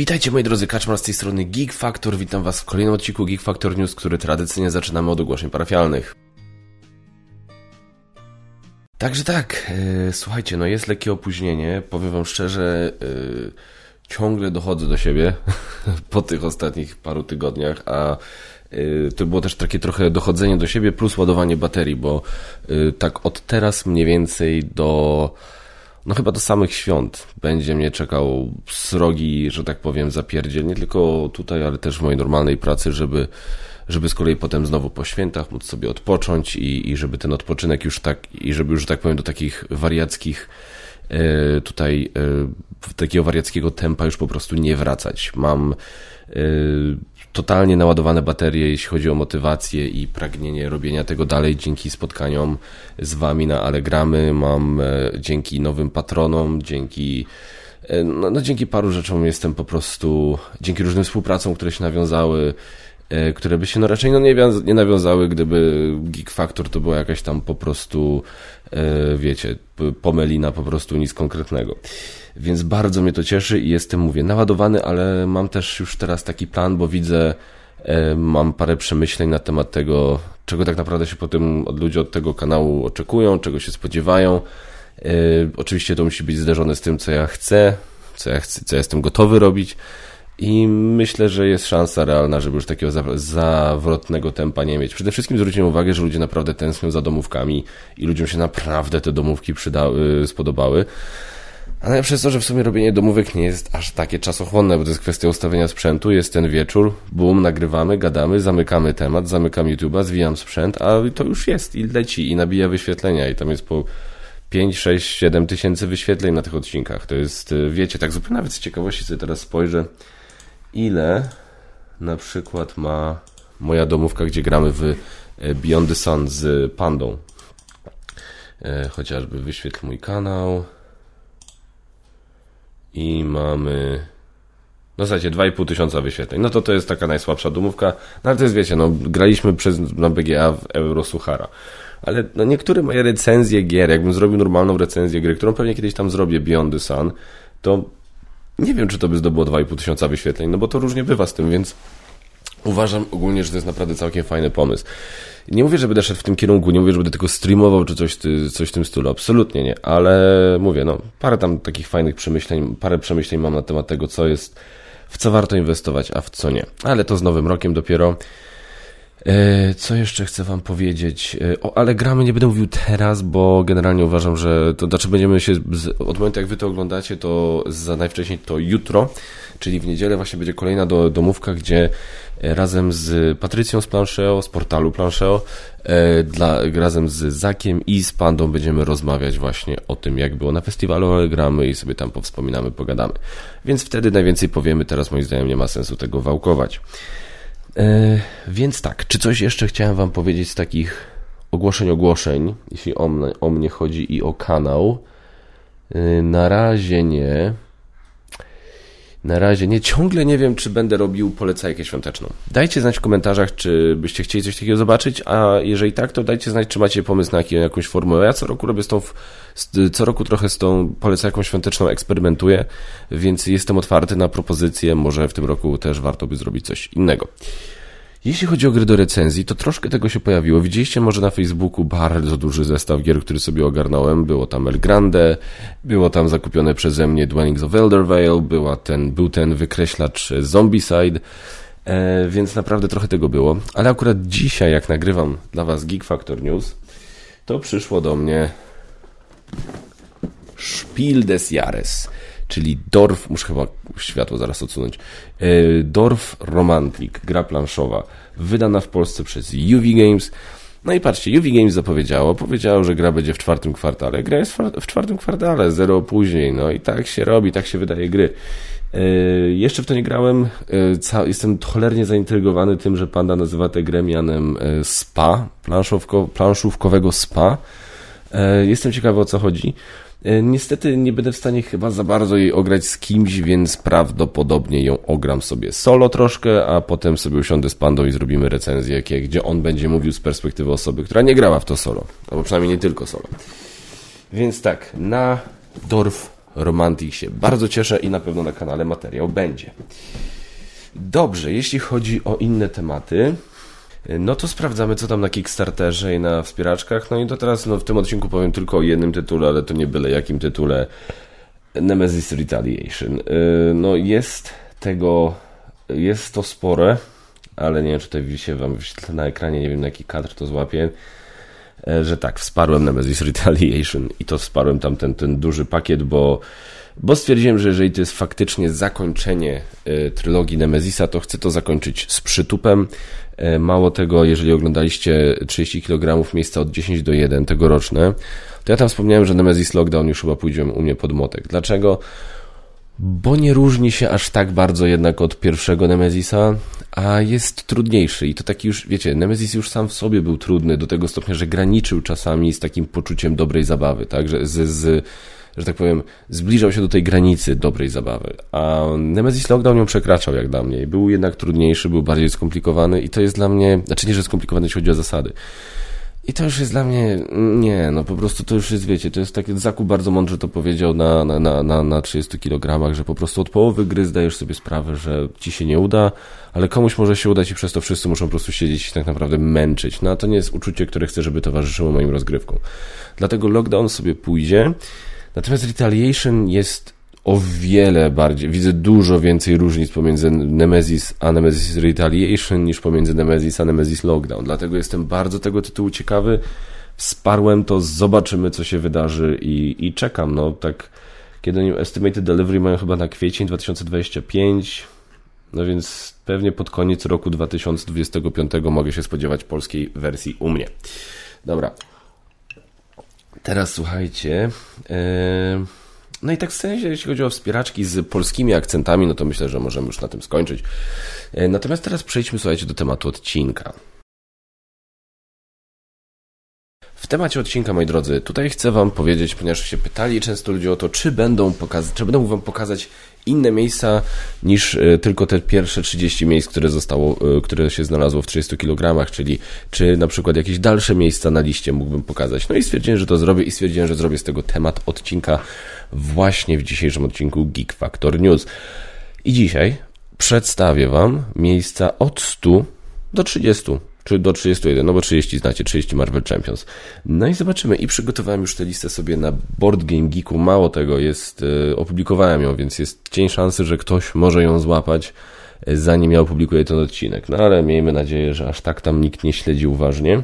Witajcie moi drodzy, Kaczmar z tej strony Geek Factor. Witam was w kolejnym odcinku Geek Factor News, który tradycyjnie zaczynamy od ogłoszeń parafialnych. Także tak, yy, słuchajcie, no jest lekkie opóźnienie. Powiem wam szczerze, yy, ciągle dochodzę do siebie po tych ostatnich paru tygodniach, a yy, to było też takie trochę dochodzenie do siebie plus ładowanie baterii, bo tak od teraz mniej więcej do no chyba do samych świąt będzie mnie czekał srogi, że tak powiem, zapierdziel, nie tylko tutaj, ale też w mojej normalnej pracy, żeby, żeby z kolei potem znowu po świętach móc sobie odpocząć i, i żeby ten odpoczynek już tak, i żeby już, że tak powiem, do takich wariackich e, tutaj e, takiego wariackiego tempa już po prostu nie wracać. Mam e, totalnie naładowane baterie, jeśli chodzi o motywację i pragnienie robienia tego dalej dzięki spotkaniom z Wami na Allegramy. Mam e, dzięki nowym patronom, dzięki e, no, no, dzięki paru rzeczom jestem po prostu, dzięki różnym współpracom, które się nawiązały, e, które by się no raczej no nie, nie nawiązały, gdyby Geek Factor to była jakaś tam po prostu, wiecie, pomelina po prostu nic konkretnego więc bardzo mnie to cieszy i jestem, mówię, naładowany, ale mam też już teraz taki plan, bo widzę, e, mam parę przemyśleń na temat tego, czego tak naprawdę się potem od ludzi od tego kanału oczekują, czego się spodziewają. E, oczywiście to musi być zderzone z tym, co ja chcę, co ja, chcę, co ja jestem gotowy robić. I myślę, że jest szansa realna, żeby już takiego zawrotnego tempa nie mieć. Przede wszystkim zwróćmy uwagę, że ludzie naprawdę tęsknią za domówkami i ludziom się naprawdę te domówki przydały, spodobały. A najlepsze jest to, że w sumie robienie domówek nie jest aż takie czasochłonne, bo to jest kwestia ustawienia sprzętu, jest ten wieczór, boom, nagrywamy, gadamy, zamykamy temat, zamykam YouTube'a, zwijam sprzęt, a to już jest i leci i nabija wyświetlenia i tam jest po 5, 6, 7 tysięcy wyświetleń na tych odcinkach. To jest, y, wiecie, tak zupełnie nawet z ciekawości sobie teraz spojrzę, ile na przykład ma moja domówka, gdzie gramy w y, Beyond the Sun z Pandą. E, chociażby wyświetl mój kanał i mamy no słuchajcie, 2,5 tysiąca wyświetleń. No to to jest taka najsłabsza domówka. No ale to jest, wiecie, no graliśmy przez, na BGA w Eurosuchara. Ale no, niektóre moje recenzje gier, jakbym zrobił normalną recenzję gry, którą pewnie kiedyś tam zrobię, Beyond the Sun, to nie wiem, czy to by zdobyło 2,5 tysiąca wyświetleń, no bo to różnie bywa z tym, więc uważam ogólnie, że to jest naprawdę całkiem fajny pomysł. Nie mówię, że będę w tym kierunku, nie mówię, że będę tylko streamował czy coś, coś w tym stylu, absolutnie nie, ale mówię, no, parę tam takich fajnych przemyśleń, parę przemyśleń mam na temat tego, co jest, w co warto inwestować, a w co nie. Ale to z nowym rokiem dopiero. E, co jeszcze chcę Wam powiedzieć? E, o, ale gramy nie będę mówił teraz, bo generalnie uważam, że to znaczy będziemy się od momentu jak Wy to oglądacie, to za najwcześniej to jutro, czyli w niedzielę właśnie będzie kolejna do, domówka, gdzie razem z Patrycją z Plancheo, z portalu Plancheo, e, dla, razem z Zakiem i z Pandą będziemy rozmawiać właśnie o tym, jak było na festiwalu, ale gramy i sobie tam powspominamy, pogadamy. Więc wtedy najwięcej powiemy, teraz moim zdaniem nie ma sensu tego wałkować. E, więc tak, czy coś jeszcze chciałem Wam powiedzieć z takich ogłoszeń, ogłoszeń, jeśli o mnie, o mnie chodzi i o kanał? E, na razie nie. Na razie nie, ciągle nie wiem, czy będę robił polecajkę świąteczną. Dajcie znać w komentarzach, czy byście chcieli coś takiego zobaczyć, a jeżeli tak, to dajcie znać, czy macie pomysł na jakąś formułę. Ja co roku robię z tą, co roku trochę z tą polecajką świąteczną eksperymentuję, więc jestem otwarty na propozycje, może w tym roku też warto by zrobić coś innego. Jeśli chodzi o gry do recenzji, to troszkę tego się pojawiło. Widzieliście może na Facebooku bardzo duży zestaw gier, który sobie ogarnąłem. Było tam El Grande, było tam zakupione przeze mnie Dwellings of Eldervale, była ten, był ten wykreślacz Zombicide, e, więc naprawdę trochę tego było. Ale akurat dzisiaj, jak nagrywam dla Was Geek Factor News, to przyszło do mnie Spiel des Jahres czyli Dorf, muszę chyba światło zaraz odsunąć, e, Dorf Romantic, gra planszowa, wydana w Polsce przez UV Games. No i patrzcie, UV Games zapowiedziało, powiedziało, że gra będzie w czwartym kwartale. Gra jest w czwartym kwartale, zero później, no i tak się robi, tak się wydaje gry. E, jeszcze w to nie grałem. E, jestem cholernie zaintrygowany tym, że Panda nazywa tę grę mianem SPA, planszówkowego SPA. Jestem ciekawy o co chodzi. E, niestety nie będę w stanie chyba za bardzo jej ograć z kimś, więc prawdopodobnie ją ogram sobie solo troszkę, a potem sobie usiądę z Pandą i zrobimy recenzję, gdzie on będzie mówił z perspektywy osoby, która nie grała w to solo. Albo przynajmniej nie tylko solo. Więc tak, na Dorf Romantic się bardzo cieszę i na pewno na kanale materiał będzie. Dobrze, jeśli chodzi o inne tematy, no to sprawdzamy, co tam na Kickstarterze i na wspieraczkach. No i to teraz no, w tym odcinku powiem tylko o jednym tytule, ale to nie byle jakim tytule. Nemesis Retaliation. Y, no jest tego, jest to spore, ale nie wiem, czy tutaj się Wam na ekranie, nie wiem na jaki kadr to złapie, e, że tak, wsparłem Nemesis Retaliation i to wsparłem tam ten, ten duży pakiet, bo bo stwierdziłem, że jeżeli to jest faktycznie zakończenie y, trylogii Nemezisa, to chcę to zakończyć z przytupem. E, mało tego, jeżeli oglądaliście 30 kg miejsca od 10 do 1 tegoroczne, to ja tam wspomniałem, że Nemesis Lockdown już chyba pójdzie u mnie pod motek. Dlaczego? Bo nie różni się aż tak bardzo jednak od pierwszego Nemezisa, a jest trudniejszy. I to taki już, wiecie, Nemesis już sam w sobie był trudny do tego stopnia, że graniczył czasami z takim poczuciem dobrej zabawy, tak? Że z, z że tak powiem, zbliżał się do tej granicy dobrej zabawy. A Nemesis Lockdown ją przekraczał jak dla mnie. Był jednak trudniejszy, był bardziej skomplikowany i to jest dla mnie, znaczy nie, że skomplikowany, jeśli chodzi o zasady. I to już jest dla mnie, nie, no po prostu to już jest, wiecie, to jest taki, Zakup bardzo mądrze to powiedział na, na, na, na 30 kg, że po prostu od połowy gry zdajesz sobie sprawę, że ci się nie uda, ale komuś może się udać i przez to wszyscy muszą po prostu siedzieć i tak naprawdę męczyć. No a to nie jest uczucie, które chcę, żeby towarzyszyło moim rozgrywkom. Dlatego lockdown sobie pójdzie, Natomiast Retaliation jest o wiele bardziej, widzę dużo więcej różnic pomiędzy Nemesis a Nemesis Retaliation niż pomiędzy Nemesis a Nemesis Lockdown. Dlatego jestem bardzo tego tytułu ciekawy. Wsparłem to, zobaczymy co się wydarzy i, i czekam. No tak, kiedy oni Estimated Delivery mają chyba na kwiecień 2025, no więc pewnie pod koniec roku 2025 mogę się spodziewać polskiej wersji u mnie. Dobra, Teraz słuchajcie. Yy... No i tak w sensie, jeśli chodzi o wspieraczki z polskimi akcentami, no to myślę, że możemy już na tym skończyć. Yy, natomiast teraz przejdźmy, słuchajcie, do tematu odcinka. W temacie odcinka, moi drodzy, tutaj chcę Wam powiedzieć, ponieważ się pytali często ludzie o to, czy będą, pokaz- czy będą Wam pokazać inne miejsca niż e, tylko te pierwsze 30 miejsc, które zostało, e, które się znalazło w 30 kg, czyli czy na przykład jakieś dalsze miejsca na liście mógłbym pokazać. No i stwierdziłem, że to zrobię i stwierdziłem, że zrobię z tego temat odcinka właśnie w dzisiejszym odcinku Geek Factor News. I dzisiaj przedstawię Wam miejsca od 100 do 30 czy do 31, no bo 30 znacie, 30 Marvel Champions. No i zobaczymy. I przygotowałem już tę listę sobie na Board Game Geeku. Mało tego, jest, yy, opublikowałem ją, więc jest cień szansy, że ktoś może ją złapać, yy, zanim ja opublikuję ten odcinek. No ale miejmy nadzieję, że aż tak tam nikt nie śledzi uważnie.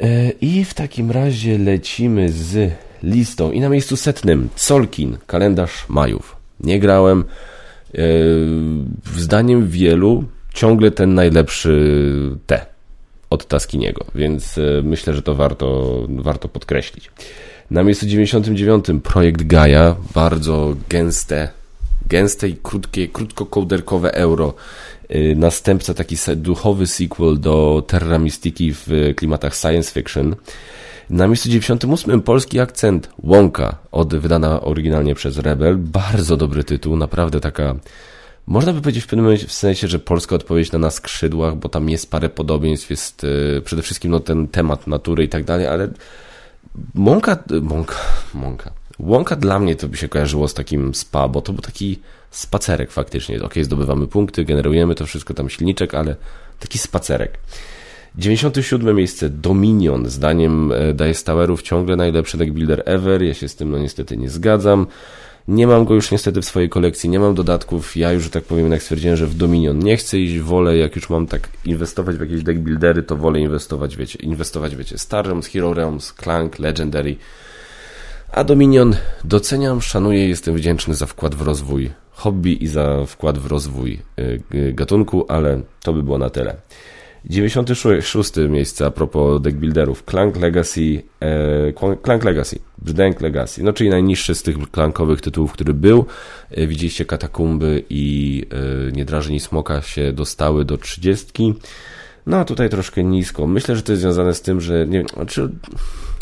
Yy, I w takim razie lecimy z listą. I na miejscu setnym Solkin, kalendarz Majów. Nie grałem. Zdaniem wielu ciągle ten najlepszy T od Taskiniego, więc e, myślę, że to warto, warto podkreślić. Na miejscu 99 projekt Gaia, bardzo gęste, gęste i krótkie, krótkokołderkowe euro. E, następca, taki duchowy sequel do Terra Mystiki w klimatach science fiction. Na miejscu 98 polski akcent Łąka, od, wydana oryginalnie przez Rebel. Bardzo dobry tytuł, naprawdę taka można by powiedzieć w pewnym momencie w sensie, że polska odpowiedź na na skrzydłach, bo tam jest parę podobieństw, jest yy, przede wszystkim no, ten temat natury i tak dalej, ale Mąka, Mąka, Mąka. Łąka dla mnie to by się kojarzyło z takim spa, bo to był taki spacerek faktycznie. Ok, zdobywamy punkty, generujemy to wszystko, tam silniczek, ale taki spacerek. 97 miejsce Dominion, zdaniem e, Dice Towerów ciągle najlepszy deck builder ever. Ja się z tym no niestety nie zgadzam. Nie mam go już niestety w swojej kolekcji, nie mam dodatków. Ja już, tak powiem, jednak stwierdziłem, że w Dominion nie chcę iść, wolę, jak już mam tak inwestować w jakieś deck buildery, to wolę inwestować, wiecie, inwestować, wiecie, Star Realms, Hero Realms, Clank, Legendary. A Dominion doceniam, szanuję, jestem wdzięczny za wkład w rozwój hobby i za wkład w rozwój y, y, gatunku, ale to by było na tyle. 96 miejsce a propos deckbuilderów. Clank Legacy, e, Clank Legacy, Brzdęk Legacy, no czyli najniższy z tych klankowych tytułów, który był. E, widzieliście Katakumby i e, Niedrażni Smoka się dostały do 30. No a tutaj troszkę nisko. Myślę, że to jest związane z tym, że nie znaczy,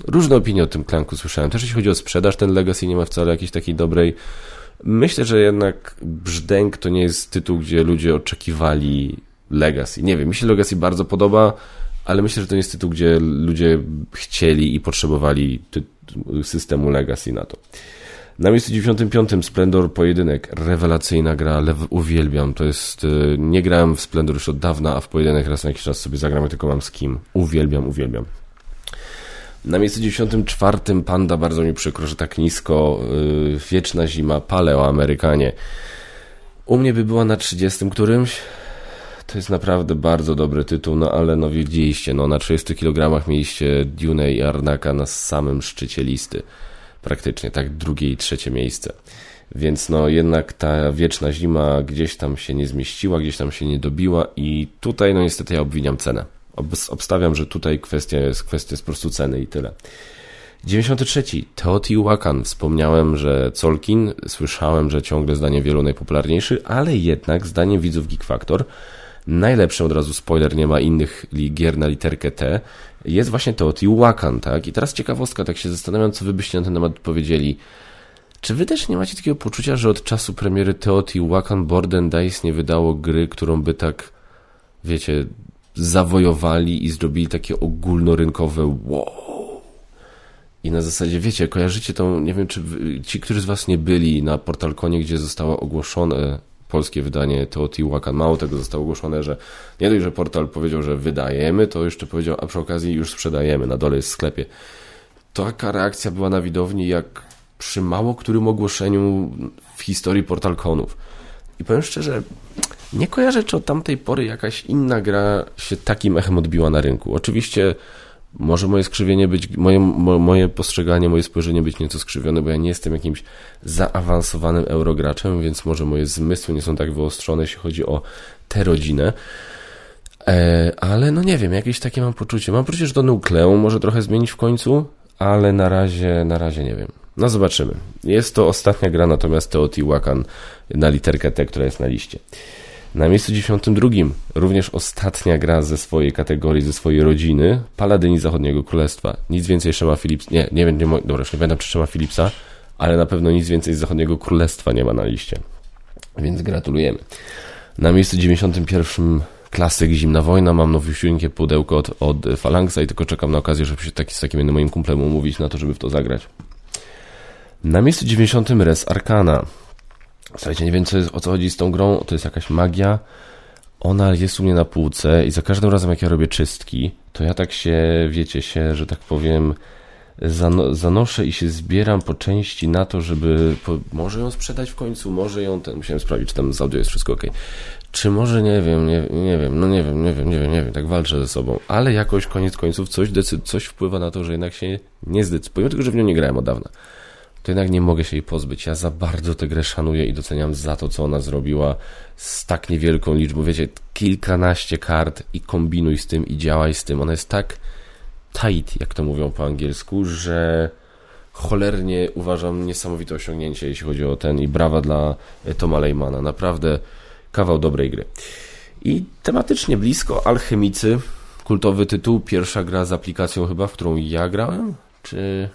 różne opinie o tym klanku słyszałem. Też jeśli chodzi o sprzedaż, ten Legacy nie ma wcale jakiejś takiej dobrej. Myślę, że jednak Brzdęk to nie jest tytuł, gdzie ludzie oczekiwali Legacy. Nie wiem, mi się Legacy bardzo podoba, ale myślę, że to jest tytuł, gdzie ludzie chcieli i potrzebowali systemu Legacy na to. Na miejscu 95 Splendor Pojedynek. Rewelacyjna gra, lew, uwielbiam. To jest. Y, nie grałem w Splendor już od dawna, a w pojedynek raz na jakiś czas sobie zagram, tylko mam z kim. Uwielbiam, uwielbiam. Na miejscu 94 Panda, bardzo mi przykro, że tak nisko. Yy, wieczna zima, Paleo Amerykanie. U mnie by była na 30 którymś. To jest naprawdę bardzo dobry tytuł, no ale no widzieliście, no na 30 kg mieliście Dune i Arnaka na samym szczycie listy. Praktycznie, tak drugie i trzecie miejsce. Więc no jednak ta wieczna zima gdzieś tam się nie zmieściła, gdzieś tam się nie dobiła i tutaj no niestety ja obwiniam cenę. Obstawiam, że tutaj kwestia jest, kwestia jest po prostu ceny i tyle. 93. Teotihuacan. Wspomniałem, że Colkin, słyszałem, że ciągle zdanie wielu najpopularniejszy, ale jednak zdaniem widzów Geek Factor najlepszy, od razu spoiler, nie ma innych gier na literkę T, jest właśnie Teotihuacan, tak? I teraz ciekawostka, tak się zastanawiam, co wy byście na ten temat powiedzieli. Czy wy też nie macie takiego poczucia, że od czasu premiery Teotihuacan Board and Dice nie wydało gry, którą by tak, wiecie, zawojowali i zrobili takie ogólnorynkowe wow. I na zasadzie, wiecie, kojarzycie tą, nie wiem, czy ci, którzy z was nie byli na Portalkonie, gdzie zostało ogłoszone polskie wydanie Teotihuacan. Mało tego zostało ogłoszone, że nie dość, że portal powiedział, że wydajemy, to jeszcze powiedział, a przy okazji już sprzedajemy, na dole jest w sklepie. Taka reakcja była na widowni, jak przy mało którym ogłoszeniu w historii portalkonów. I powiem szczerze, nie kojarzę, czy od tamtej pory jakaś inna gra się takim echem odbiła na rynku. Oczywiście może moje skrzywienie być, moje, moje postrzeganie, moje spojrzenie być nieco skrzywione, bo ja nie jestem jakimś zaawansowanym eurograczem, więc może moje zmysły nie są tak wyostrzone, jeśli chodzi o tę rodzinę. E, ale no nie wiem, jakieś takie mam poczucie. Mam poczucie, że to Nukleum może trochę zmienić w końcu, ale na razie, na razie nie wiem. No zobaczymy. Jest to ostatnia gra, natomiast Teotihuacan na literkę T, która jest na liście. Na miejscu 92 również ostatnia gra ze swojej kategorii, ze swojej rodziny, Paladyni Zachodniego Królestwa. Nic więcej Szema Philips, nie, nie wiem, nie, dobra, już nie pamiętam czy Szema Philipsa, ale na pewno nic więcej z Zachodniego Królestwa nie ma na liście. Więc gratulujemy. Na miejscu 91 klasyk Zimna Wojna, mam nowiusieńkie pudełko od, od Phalanxa i tylko czekam na okazję, żeby się taki, z takim moim kumplem umówić na to, żeby w to zagrać. Na miejscu 90 Res Arcana. Słuchajcie, nie wiem co jest, o co chodzi z tą grą, to jest jakaś magia. Ona jest u mnie na półce i za każdym razem jak ja robię czystki, to ja tak się, wiecie się, że tak powiem, zano zanoszę i się zbieram po części na to, żeby po, może ją sprzedać w końcu, może ją ten, musiałem sprawdzić, czy tam z audio jest wszystko ok. Czy może, nie wiem, nie, nie wiem, no nie wiem, nie wiem, nie wiem, nie wiem, tak walczę ze sobą, ale jakoś koniec końców coś, coś wpływa na to, że jednak się nie zdecyduję, pomimo tego, że w nią nie grałem od dawna to jednak nie mogę się jej pozbyć. Ja za bardzo tę grę szanuję i doceniam za to, co ona zrobiła z tak niewielką liczbą, wiecie, kilkanaście kart i kombinuj z tym i działaj z tym. Ona jest tak tight, jak to mówią po angielsku, że cholernie uważam niesamowite osiągnięcie, jeśli chodzi o ten i brawa dla Toma Leymana. Naprawdę kawał dobrej gry. I tematycznie blisko Alchemicy, kultowy tytuł, pierwsza gra z aplikacją chyba, w którą ja grałem, czy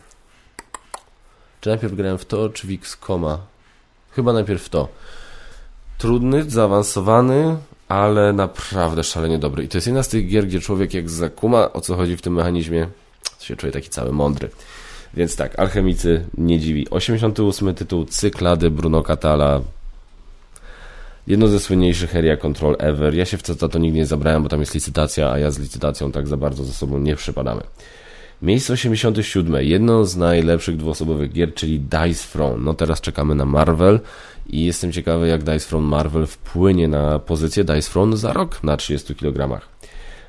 czy najpierw grałem w to, czy w X-Koma? Chyba najpierw w to. Trudny, zaawansowany, ale naprawdę szalenie dobry. I to jest jedna z tych gier, gdzie człowiek jak zakuma o co chodzi w tym mechanizmie, to się czuje taki cały mądry. Więc tak, Alchemicy nie dziwi. 88 tytuł Cyklady Bruno Catala. Jedno ze słynniejszych area control ever. Ja się w to, to nigdy nie zabrałem, bo tam jest licytacja, a ja z licytacją tak za bardzo ze sobą nie przypadamy. Miejsce 87. Jedno z najlepszych dwuosobowych gier, czyli Dice Throne. No teraz czekamy na Marvel i jestem ciekawy, jak Dice Throne Marvel wpłynie na pozycję Dice Throne za rok na 30 kg.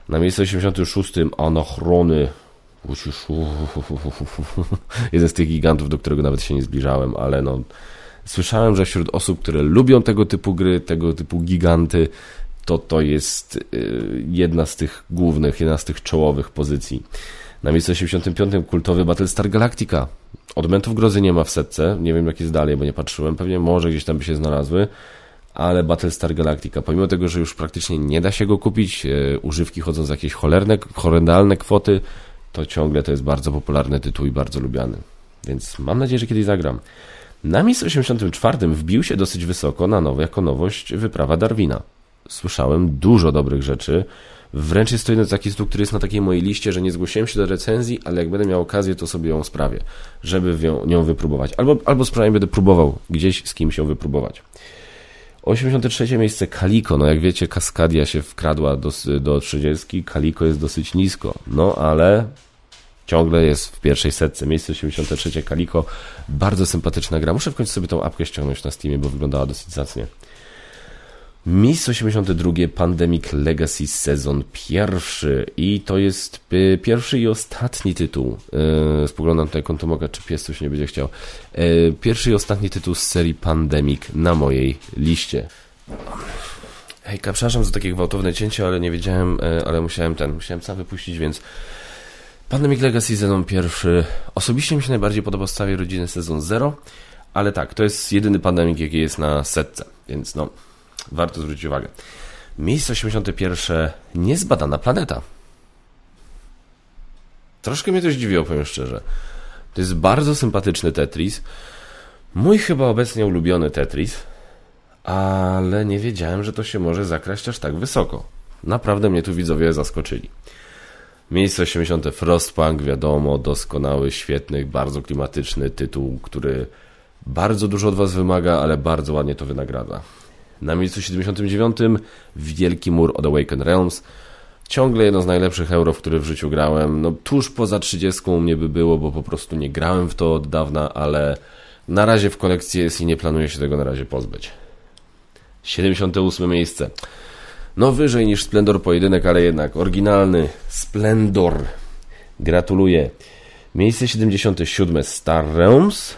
Na miejscu 86. Anachrony. Jeden z tych gigantów, do którego nawet się nie zbliżałem, ale no słyszałem, że wśród osób, które lubią tego typu gry, tego typu giganty, to to jest y, jedna z tych głównych, jedna z tych czołowych pozycji. Na miejscu 85 kultowy Battlestar Galactica. Odmentów grozy nie ma w setce, nie wiem jak jest dalej, bo nie patrzyłem, pewnie może gdzieś tam by się znalazły, ale Battlestar Galactica, pomimo tego, że już praktycznie nie da się go kupić, e, używki chodzą za jakieś cholerne, horrendalne kwoty, to ciągle to jest bardzo popularny tytuł i bardzo lubiany. Więc mam nadzieję, że kiedyś zagram. Na miejscu 84 wbił się dosyć wysoko na nowo, jako nowość wyprawa Darwina. Słyszałem dużo dobrych rzeczy, Wręcz jest to jeden z takich tytułów, który jest na takiej mojej liście, że nie zgłosiłem się do recenzji, ale jak będę miał okazję, to sobie ją sprawię, żeby ją, nią wypróbować. Albo, albo sprawnie będę próbował gdzieś z kimś ją wypróbować. 83 miejsce Kaliko. No jak wiecie, Kaskadia się wkradła do, do 30. Kaliko jest dosyć nisko. No ale ciągle jest w pierwszej setce. Miejsce 83 Kaliko. Bardzo sympatyczna gra. Muszę w końcu sobie tą apkę ściągnąć na Steamie, bo wyglądała dosyć zacnie. Mis 82 Pandemic Legacy sezon pierwszy i to jest y, pierwszy i ostatni tytuł. Yy, spoglądam tutaj kontomoga, czy pies coś nie będzie chciał. Yy, pierwszy i ostatni tytuł z serii Pandemic na mojej liście. Hejka, przepraszam za takie gwałtowne cięcie, ale nie wiedziałem, yy, ale musiałem ten, musiałem sam wypuścić, więc Pandemic Legacy sezon pierwszy. Osobiście mi się najbardziej podoba całej rodziny sezon 0, ale tak, to jest jedyny Pandemic, jaki jest na setce, więc no warto zwrócić uwagę. Miejsce 81. Niezbadana planeta. Troszkę mnie to zdziwiło, powiem szczerze. To jest bardzo sympatyczny Tetris. Mój chyba obecnie ulubiony Tetris, ale nie wiedziałem, że to się może zakraść aż tak wysoko. Naprawdę mnie tu widzowie zaskoczyli. Miejsce 80. Frostpunk, wiadomo, doskonały, świetny, bardzo klimatyczny tytuł, który bardzo dużo od Was wymaga, ale bardzo ładnie to wynagradza. Na miejscu 79 Wielki Mur od Awaken Realms. Ciągle jedno z najlepszych euro, w które w życiu grałem. No tuż poza 30 u mnie by było, bo po prostu nie grałem w to od dawna, ale na razie w kolekcji jest i nie planuję się tego na razie pozbyć. 78 miejsce. No wyżej niż Splendor pojedynek, ale jednak oryginalny Splendor. Gratuluję. Miejsce 77 Star Realms.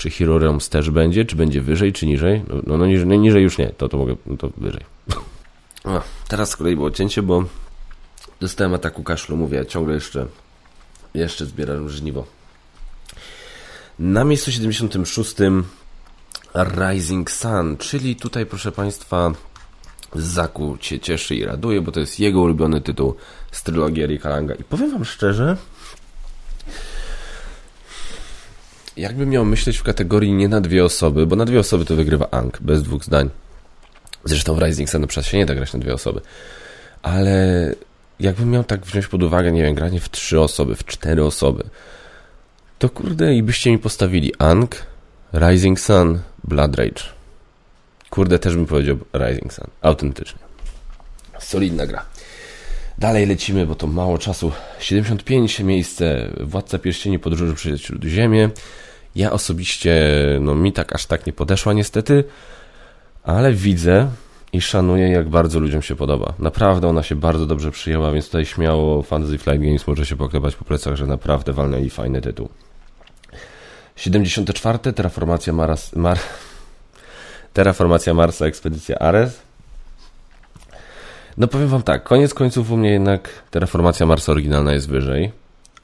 Czy Hero Realms też będzie? Czy będzie wyżej, czy niżej? No, no, no niżej, no, niżej już nie, to, to mogę, no to wyżej. O, teraz z kolei było cięcie, bo dostałem ataku kaszlu, mówię, ciągle jeszcze jeszcze zbieram żniwo. Na miejscu 76 Rising Sun, czyli tutaj proszę Państwa Zaku cię cieszy i raduje, bo to jest jego ulubiony tytuł z trylogii Erika Langa. I powiem Wam szczerze, jakbym miał myśleć w kategorii nie na dwie osoby, bo na dwie osoby to wygrywa Ang, bez dwóch zdań. Zresztą w Rising Sun przecież się nie da grać na dwie osoby. Ale jakbym miał tak wziąć pod uwagę, nie wiem, granie w trzy osoby, w cztery osoby, to kurde i byście mi postawili Ang, Rising Sun, Blood Rage. Kurde, też bym powiedział Rising Sun. Autentycznie. Solidna gra. Dalej lecimy, bo to mało czasu. 75 miejsce Władca Pierścieni Podróży przez Śródziemie. Ja osobiście, no mi tak aż tak nie podeszła niestety, ale widzę i szanuję, jak bardzo ludziom się podoba. Naprawdę ona się bardzo dobrze przyjęła, więc tutaj śmiało Fantasy Flight Games może się poklepać po plecach, że naprawdę walnęli fajny tytuł. 74. Terraformacja Maras, Mar... Terraformacja Marsa, Ekspedycja Ares. No powiem wam tak, koniec końców u mnie jednak Terraformacja Marsa oryginalna jest wyżej,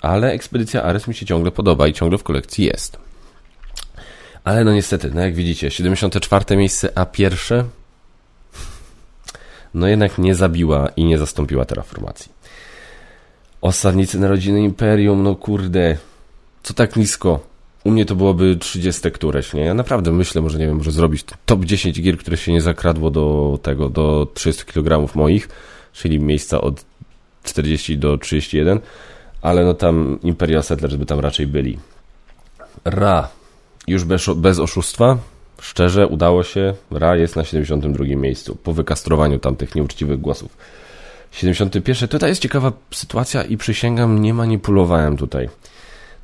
ale Ekspedycja Ares mi się ciągle podoba i ciągle w kolekcji jest. Ale no niestety, no jak widzicie, 74 miejsce, a pierwsze no jednak nie zabiła i nie zastąpiła terraformacji. Osadnicy Narodziny Imperium, no kurde, co tak nisko? U mnie to byłoby 30 któreś, nie? Ja naprawdę myślę, może nie wiem, może zrobić top 10 gier, które się nie zakradło do tego, do 30 kg moich, czyli miejsca od 40 do 31, ale no tam Imperial Settlers by tam raczej byli. Ra, już bez, bez oszustwa, szczerze udało się, Ra jest na 72 miejscu, po wykastrowaniu tamtych nieuczciwych głosów. 71. Tutaj jest ciekawa sytuacja i przysięgam, nie manipulowałem tutaj.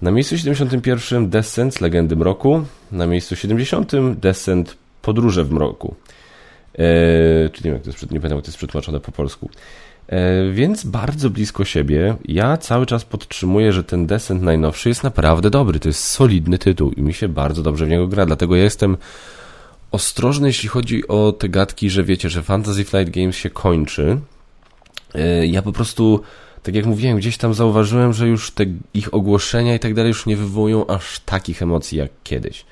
Na miejscu 71 Descent Legendy Mroku, na miejscu 70 Descent Podróże w Mroku. Eee, czy nie wiem, jak to jest, nie pamiętam, jak to jest przetłumaczone po polsku. Eee, więc bardzo blisko siebie. Ja cały czas podtrzymuję, że ten Descent najnowszy jest naprawdę dobry. To jest solidny tytuł i mi się bardzo dobrze w niego gra. Dlatego ja jestem ostrożny, jeśli chodzi o te gadki, że wiecie, że Fantasy Flight Games się kończy. Eee, ja po prostu tak jak mówiłem, gdzieś tam zauważyłem, że już te ich ogłoszenia i tak dalej już nie wywołują aż takich emocji jak kiedyś.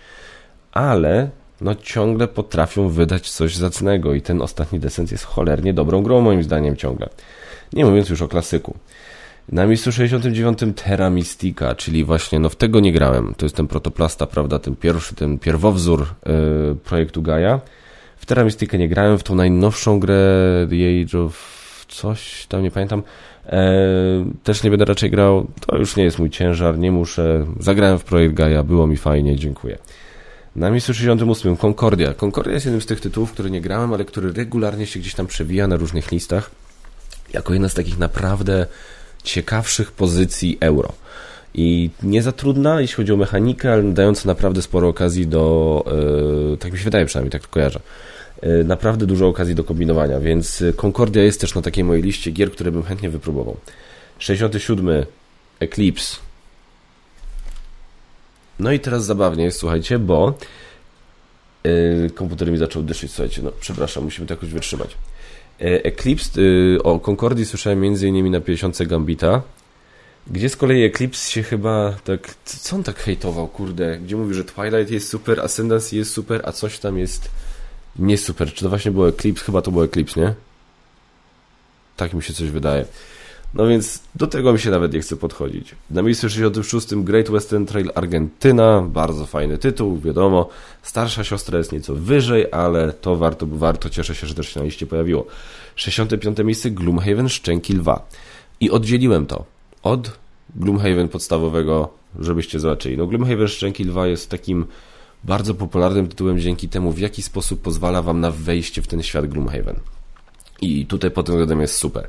Ale no ciągle potrafią wydać coś zacnego i ten ostatni descent jest cholernie dobrą grą moim zdaniem ciągle. Nie mówiąc już o klasyku. Na miejscu 69 Terra Mystica, czyli właśnie, no w tego nie grałem. To jest ten protoplasta, prawda, ten pierwszy, ten pierwowzór yy, projektu Gaia. W Terra Mystica nie grałem, w tą najnowszą grę The Age of coś tam nie pamiętam. E, też nie będę raczej grał, to już nie jest mój ciężar, nie muszę. Zagrałem w projekt Gaia, było mi fajnie, dziękuję. Na miejscu 68 Concordia. Concordia jest jednym z tych tytułów, który nie grałem, ale który regularnie się gdzieś tam przewija na różnych listach jako jedna z takich naprawdę ciekawszych pozycji euro. I nie za trudna, jeśli chodzi o mechanikę, ale dająca naprawdę sporo okazji do, yy, tak mi się wydaje przynajmniej, tak to kojarzę, yy, naprawdę dużo okazji do kombinowania, więc Concordia jest też na takiej mojej liście gier, które bym chętnie wypróbował. 67 Eclipse. No i teraz zabawnie jest, słuchajcie, bo yy, komputer mi zaczął dyszyć, słuchajcie, no przepraszam, musimy to jakoś wytrzymać. Eclipse, o Concordii słyszałem m.in. na 50 Gambita, gdzie z kolei Eclipse się chyba tak... Co on tak hejtował, kurde? Gdzie mówi, że Twilight jest super, Ascendancy jest super, a coś tam jest nie super. Czy to właśnie było Eclipse? Chyba to było Eclipse, nie? Tak mi się coś wydaje. No więc do tego mi się nawet nie chce podchodzić. Na miejscu 66 Great Western Trail Argentyna, bardzo fajny tytuł, wiadomo. Starsza siostra jest nieco wyżej, ale to warto, warto, cieszę się, że też się na liście pojawiło. 65 miejsce Gloomhaven Szczęki Lwa. I oddzieliłem to od Gloomhaven podstawowego, żebyście zobaczyli. No Gloomhaven Szczęki Lwa jest takim bardzo popularnym tytułem dzięki temu, w jaki sposób pozwala wam na wejście w ten świat Gloomhaven. I tutaj pod tym względem jest super.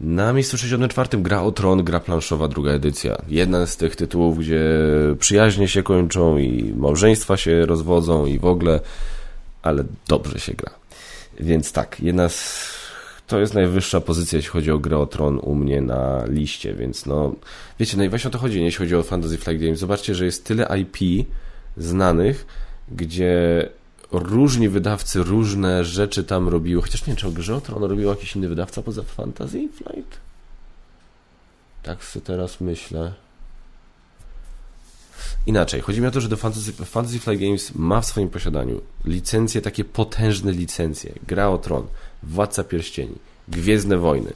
Na miejscu 64 gra o Tron, gra planszowa, druga edycja. Jedna z tych tytułów, gdzie przyjaźnie się kończą i małżeństwa się rozwodzą i w ogóle, ale dobrze się gra. Więc tak, jedna z to jest najwyższa pozycja, jeśli chodzi o grę o Tron u mnie na liście, więc no, wiecie, no właśnie o to chodzi, jeśli chodzi o Fantasy Flight Games. Zobaczcie, że jest tyle IP znanych, gdzie różni wydawcy różne rzeczy tam robiły, chociaż nie wiem, czy o grze o Tron robił jakiś inny wydawca poza Fantasy Flight? Tak sobie teraz myślę. Inaczej, chodzi mi o to, że do Fantasy, Fantasy Flight Games ma w swoim posiadaniu licencje, takie potężne licencje. Gra o Tron, Władca Pierścieni, Gwiezdne Wojny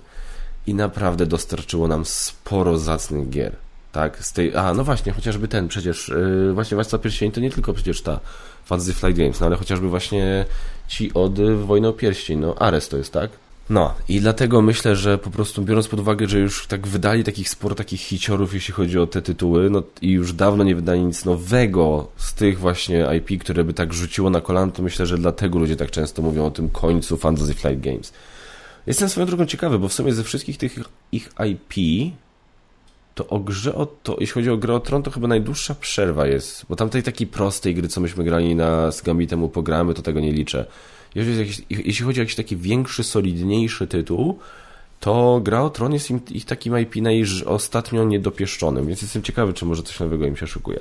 i naprawdę dostarczyło nam sporo zacnych gier. Tak, z tej, a no właśnie, chociażby ten przecież, yy, właśnie Władca Pierścieni to nie tylko przecież ta Fantasy Flight Games, no ale chociażby właśnie ci od Wojny o Pierścień, no Ares to jest, tak? No i dlatego myślę, że po prostu biorąc pod uwagę, że już tak wydali takich sporo takich hiciorów, jeśli chodzi o te tytuły, no i już dawno nie wydali nic nowego z tych właśnie IP, które by tak rzuciło na kolano, to myślę, że dlatego ludzie tak często mówią o tym końcu Fantasy Flight Games. Jestem swoją drogą ciekawy, bo w sumie ze wszystkich tych ich IP to o grze o to, jeśli chodzi o grę o Tron, to chyba najdłuższa przerwa jest, bo tamtej takiej prostej gry, co myśmy grali na z Gambitem pogramy, to tego nie liczę. Jeśli, jeśli chodzi o jakiś taki większy, solidniejszy tytuł, to Gra o Tron jest im, ich takim IP ostatnio niedopieszczonym, więc jestem ciekawy, czy może coś nowego im się szykuje.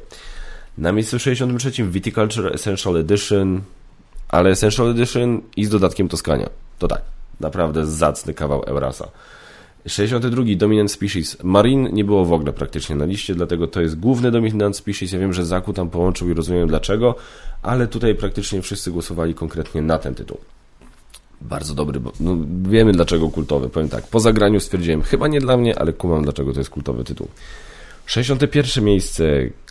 Na miejscu 63 Viticulture Essential Edition, ale Essential Edition i z dodatkiem Toskania. To tak, naprawdę zacny kawał Eurasa. 62. Dominant Species. Marine nie było w ogóle praktycznie na liście, dlatego to jest główny Dominant Species. Ja wiem, że Zaku tam połączył i rozumiem dlaczego, ale tutaj praktycznie wszyscy głosowali konkretnie na ten tytuł. Bardzo dobry, bo no, wiemy dlaczego kultowy. Powiem tak, po zagraniu stwierdziłem, chyba nie dla mnie, ale kumam dlaczego to jest kultowy tytuł. 61. miejsce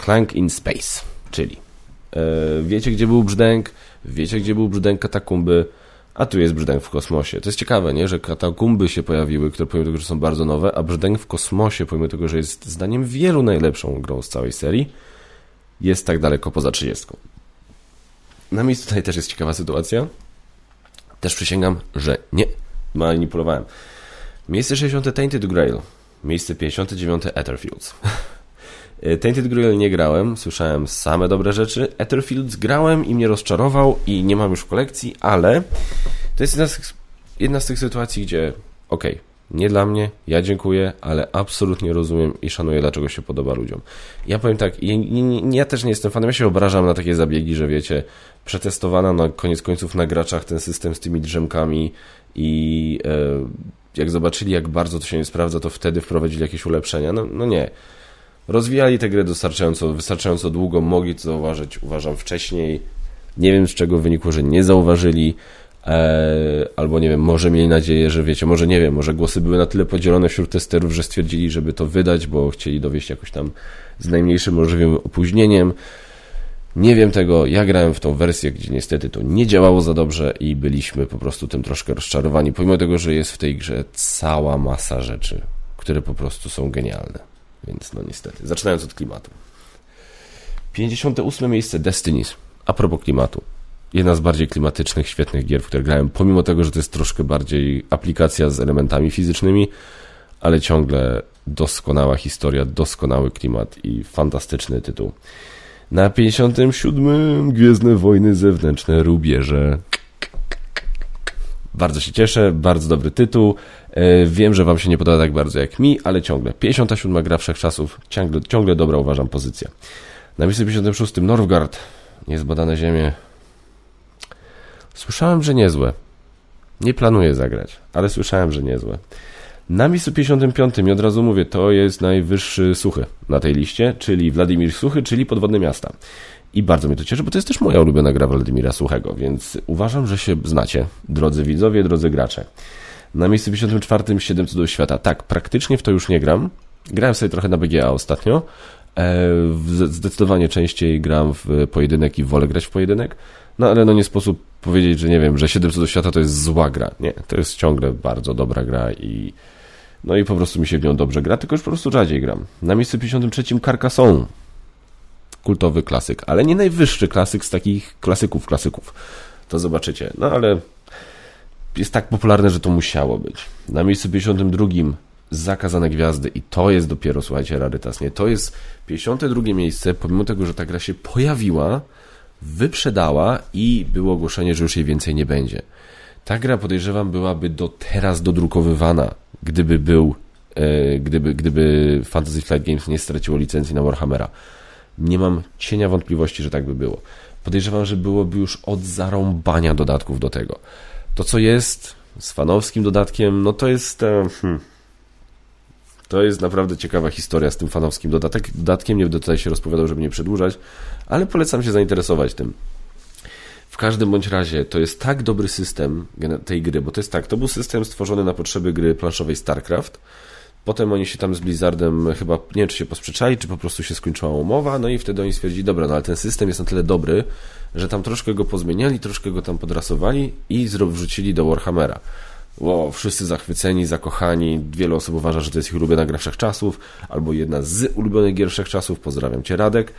Clank in Space, czyli e, wiecie gdzie był brzdęk, wiecie gdzie był brzdęk katakumby, a tu jest brzdęk w kosmosie. To jest ciekawe, nie? że katakumby się pojawiły, które pomimo tego, że są bardzo nowe, a brzdęk w kosmosie, pomimo tego, że jest zdaniem wielu najlepszą grą z całej serii, jest tak daleko poza 30. Na miejscu tutaj też jest ciekawa sytuacja. Też przysięgam, że nie manipulowałem. Miejsce 60 Tainted Grail. Miejsce 59 Etherfields. Tainted Grail nie grałem, słyszałem same dobre rzeczy. Etherfields grałem i mnie rozczarował i nie mam już w kolekcji, ale to jest jedna z, jedna z tych sytuacji, gdzie okej, okay, nie dla mnie, ja dziękuję, ale absolutnie rozumiem i szanuję, dlaczego się podoba ludziom. Ja powiem tak, ja, ja, też nie jestem fanem, ja się obrażam na takie zabiegi, że wiecie, przetestowana na koniec końców na graczach ten system z tymi drzemkami i e, jak zobaczyli, jak bardzo to się nie sprawdza, to wtedy wprowadzili jakieś ulepszenia. No, no nie. Rozwijali tę grę wystarczająco, wystarczająco długo, mogli to zauważyć, uważam, wcześniej. Nie wiem, z czego wynikło, że nie zauważyli. E, albo nie wiem, może mieli nadzieję, że wiecie, może nie wiem, może głosy były na tyle podzielone wśród testerów, że stwierdzili, żeby to wydać, bo chcieli dowieść jakoś tam z najmniejszym możliwym opóźnieniem. Nie wiem tego, ja grałem w tą wersję, gdzie niestety to nie działało za dobrze i byliśmy po prostu tym troszkę rozczarowani, pomimo tego, że jest w tej grze cała masa rzeczy, które po prostu są genialne. Więc no niestety, zaczynając od klimatu. 58 miejsce Destinies. A propos klimatu. Jedna z bardziej klimatycznych, świetnych gier, w które grałem, pomimo tego, że to jest troszkę bardziej aplikacja z elementami fizycznymi, ale ciągle doskonała historia, doskonały klimat i fantastyczny tytuł. Na 57. Gwiezdne Wojny Zewnętrzne Rubierze. Bardzo się cieszę, bardzo dobry tytuł. E, wiem, że Wam się nie podoba tak bardzo jak mi, ale ciągle. 57. gra wszechczasów, ciągle, ciągle dobra uważam pozycja. Na miejscu 56. Norwgard. Niezbadane ziemie. Słyszałem, że niezłe. Nie planuję zagrać, ale słyszałem, że niezłe. Na miejscu 55 i od razu mówię, to jest najwyższy suchy na tej liście, czyli Władimir Suchy, czyli Podwodne Miasta. I bardzo mnie to cieszy, bo to jest też moja ulubiona gra Władimira Suchego, więc uważam, że się znacie, drodzy widzowie, drodzy gracze. Na miejscu 54 7 cudów świata. Tak, praktycznie w to już nie gram. Grałem sobie trochę na BGA ostatnio. E, zdecydowanie częściej gram w pojedynek i wolę grać w pojedynek. No ale no nie sposób powiedzieć, że nie wiem, że 7 cudów świata to jest zła gra. Nie, to jest ciągle bardzo dobra gra i no i po prostu mi się w nią dobrze gra, tylko już po prostu rzadziej gram. Na miejscu 53 Carcassonne. Kultowy klasyk, ale nie najwyższy klasyk z takich klasyków klasyków. To zobaczycie. No ale jest tak popularne, że to musiało być. Na miejscu 52 Zakazane Gwiazdy i to jest dopiero, słuchajcie, rarytas, nie? To jest 52 miejsce, pomimo tego, że ta gra się pojawiła, wyprzedała i było ogłoszenie, że już jej więcej nie będzie. Ta gra, podejrzewam, byłaby do teraz dodrukowywana, gdyby był, e, gdyby, gdyby Fantasy Flight Games nie straciło licencji na Warhammera. Nie mam cienia wątpliwości, że tak by było. Podejrzewam, że byłoby już od zarąbania dodatków do tego. To, co jest z fanowskim dodatkiem, no to jest... E, hmm, to jest naprawdę ciekawa historia z tym fanowskim dodatek, dodatkiem. Nie będę tutaj się rozpowiadał, żeby nie przedłużać, ale polecam się zainteresować tym. W każdym bądź razie to jest tak dobry system tej gry, bo to jest tak, to był system stworzony na potrzeby gry planszowej StarCraft. Potem oni się tam z Blizzardem chyba, nie wiem czy się posprzeczali, czy po prostu się skończyła umowa, no i wtedy oni stwierdzili, dobra, no ale ten system jest na tyle dobry, że tam troszkę go pozmieniali, troszkę go tam podrasowali i wrzucili do Warhammera. Wow, wszyscy zachwyceni, zakochani. Wiele osób uważa, że to jest ich ulubiona gra wszechczasów, albo jedna z ulubionych gier wszechczasów. Pozdrawiam Cię, Radek.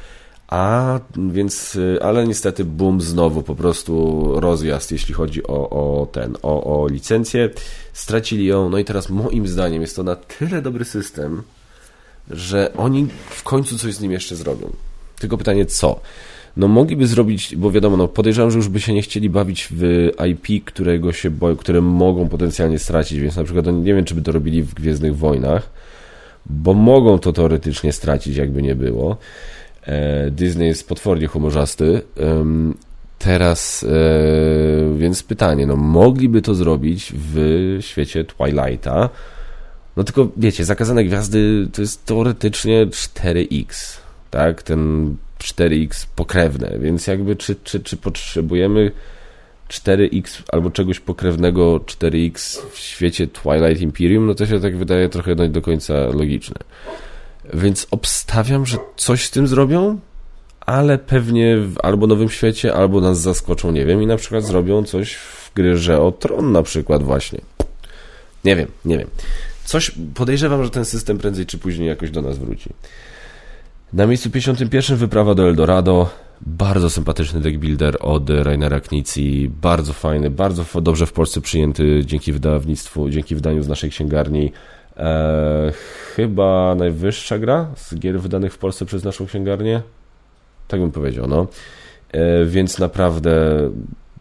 A więc, y, ale niestety boom znowu, po prostu rozjazd, jeśli chodzi o, o ten, o, o licencję. Stracili ją, no i teraz moim zdaniem jest to na tyle dobry system, że oni w końcu coś z nim jeszcze zrobią. Tylko pytanie, co? no mogliby zrobić, bo wiadomo, no podejrzewam, że już by się nie chcieli bawić w IP, którego się boją, które mogą potencjalnie stracić, więc na przykład nie wiem, czy by to robili w Gwiezdnych Wojnach, bo mogą to teoretycznie stracić, jakby nie było. E, Disney jest potwornie humorzasty. Teraz, e, więc pytanie, no mogliby to zrobić w świecie Twilighta, no tylko wiecie, Zakazane Gwiazdy to jest teoretycznie 4X, tak? Ten 4X pokrewne, więc jakby czy, czy, czy potrzebujemy 4X albo czegoś pokrewnego 4X w świecie Twilight Imperium, no to się tak wydaje trochę do końca logiczne. Więc obstawiam, że coś z tym zrobią, ale pewnie albo Nowym Świecie, albo nas zaskoczą, nie wiem, i na przykład zrobią coś w grze o Tron na przykład właśnie. Nie wiem, nie wiem. Coś podejrzewam, że ten system prędzej czy później jakoś do nas wróci. Na miejscu 51 wyprawa do Eldorado. Bardzo sympatyczny deck builder od Rainera Knici. Bardzo fajny, bardzo dobrze w Polsce przyjęty dzięki wydawnictwu, dzięki wydaniu z naszej księgarni. Eee, chyba najwyższa gra z gier wydanych w Polsce przez naszą księgarnię. Tak bym powiedział, no. Eee, więc naprawdę,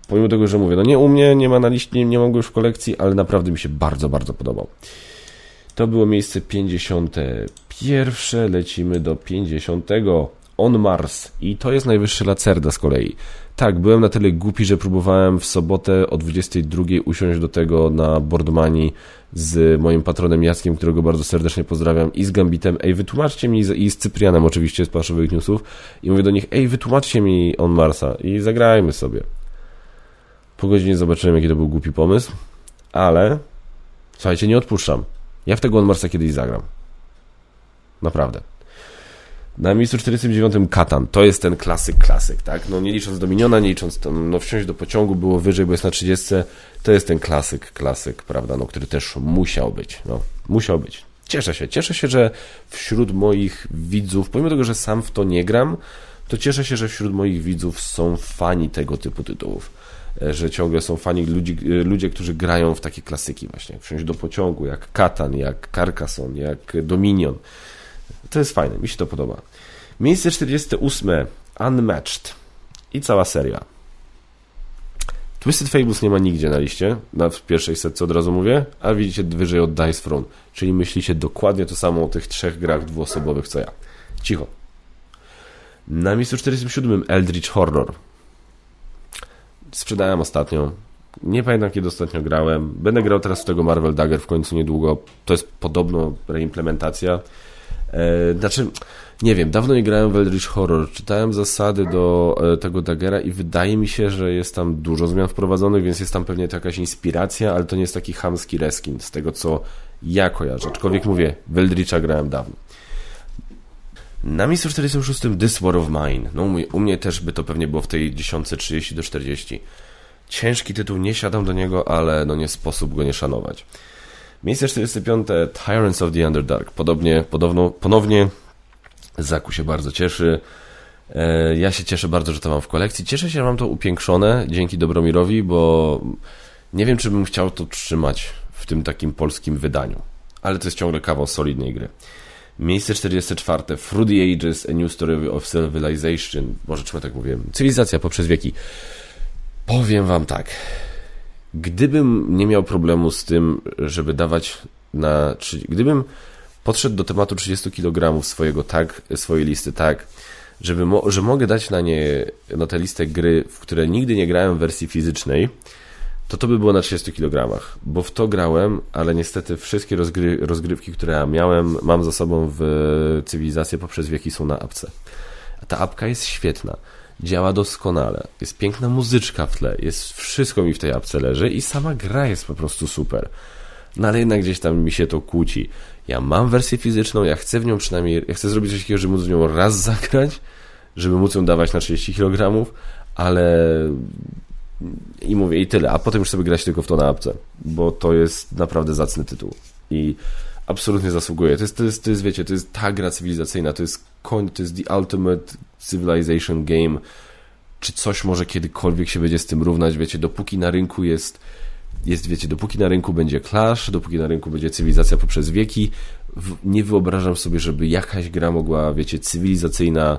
pomimo tego, że mówię, no nie u mnie, nie ma na liście, nie mam go już w kolekcji, ale naprawdę mi się bardzo, bardzo podobał. To było miejsce 51. Lecimy do 50. On Mars. I to jest najwyższy Lacerda z kolei. Tak, byłem na tyle głupi, że próbowałem w sobotę o 22 usiąść do tego na Boardmani z moim patronem Jackiem, którego bardzo serdecznie pozdrawiam, i z Gambitem. Ej, wytłumaczcie mi, i z Cyprianem oczywiście z Paszowych Newsów. I mówię do nich, ej, wytłumaczcie mi On Marsa i zagrajmy sobie. Po godzinie zobaczyłem, jaki to był głupi pomysł, ale słuchajcie, nie odpuszczam. Ja w tego On Marsa kiedyś zagram. Naprawdę. Na miejscu 49 Katan. To jest ten klasyk, klasyk, tak? No nie licząc Dominiona, nie licząc tam, no wsiąść do pociągu było wyżej, bo jest na 30. To jest ten klasyk, klasyk, prawda? No, który też musiał być. No, musiał być. Cieszę się. Cieszę się, że wśród moich widzów, pomimo tego, że sam w to nie gram, to cieszę się, że wśród moich widzów są fani tego typu tytułów. E, że ciągle są fani ludzi, e, ludzie, którzy grają w takie klasyki właśnie. Wsiąść do pociągu, jak Katan, jak Carcassonne, jak Dominion. To jest fajne, mi się to podoba. Miejsce 48. Unmatched. I cała seria. Twisted Fables nie ma nigdzie na liście, na pierwszej setce od razu mówię, a widzicie wyżej od Dice Throne, czyli myślicie dokładnie to samo o tych trzech grach dwuosobowych co ja. Cicho. Na miejscu 47 Eldritch Horror. Sprzedałem ostatnio. Nie pamiętam kiedy ostatnio grałem. Będę grał teraz w tego Marvel Dagger w końcu niedługo. To jest podobno reimplementacja. E, znaczy, nie wiem, dawno nie grałem w Eldritch Horror. Czytałem zasady do e, tego Daggera i wydaje mi się, że jest tam dużo zmian wprowadzonych, więc jest tam pewnie to jakaś inspiracja, ale to nie jest taki hamski reskin z tego, co ja kojarzę. Aczkolwiek mówię, w Eldritcha grałem dawno. Na miejscu 46 This War of Mine. No u mnie też by to pewnie było w tej 10.30 do 40. Ciężki tytuł, nie siadam do niego, ale no nie sposób go nie szanować. Miejsce 45 Tyrants of the Underdark. Podobnie, podobno, ponownie Zaku się bardzo cieszy. E, ja się cieszę bardzo, że to mam w kolekcji. Cieszę się, że mam to upiększone dzięki Dobromirowi, bo nie wiem, czy bym chciał to trzymać w tym takim polskim wydaniu. Ale to jest ciągle kawał solidnej gry. Miejsce 44. Through the Ages, A New Story of Civilization. Może czemu tak mówię? Cywilizacja poprzez wieki. Powiem wam tak. Gdybym nie miał problemu z tym, żeby dawać na... Gdybym podszedł do tematu 30 kg swojego tak, swojej listy tak, żeby mo że mogę dać na nie na tę listę gry, w które nigdy nie grałem w wersji fizycznej, to to by było na 30 kg, bo w to grałem, ale niestety wszystkie rozgry rozgrywki, które ja miałem, mam za sobą w cywilizację poprzez wieki są na apce. A ta apka jest świetna, działa doskonale, jest piękna muzyczka w tle, jest wszystko mi w tej apce leży i sama gra jest po prostu super. No ale jednak gdzieś tam mi się to kłóci. Ja mam wersję fizyczną, ja chcę w nią przynajmniej, ja chcę zrobić coś takiego, żeby móc w nią raz zagrać, żeby móc ją dawać na 30 kg, ale i mówię, i tyle, a potem już sobie grać tylko w to na apce, bo to jest naprawdę zacny tytuł i absolutnie zasługuje. To jest, to jest, to jest wiecie, to jest ta gra cywilizacyjna, to jest koń, to jest the ultimate civilization game, czy coś może kiedykolwiek się będzie z tym równać, wiecie, dopóki na rynku jest jest, wiecie, dopóki na rynku będzie Clash, dopóki na rynku będzie cywilizacja poprzez wieki, nie wyobrażam sobie, żeby jakaś gra mogła, wiecie, cywilizacyjna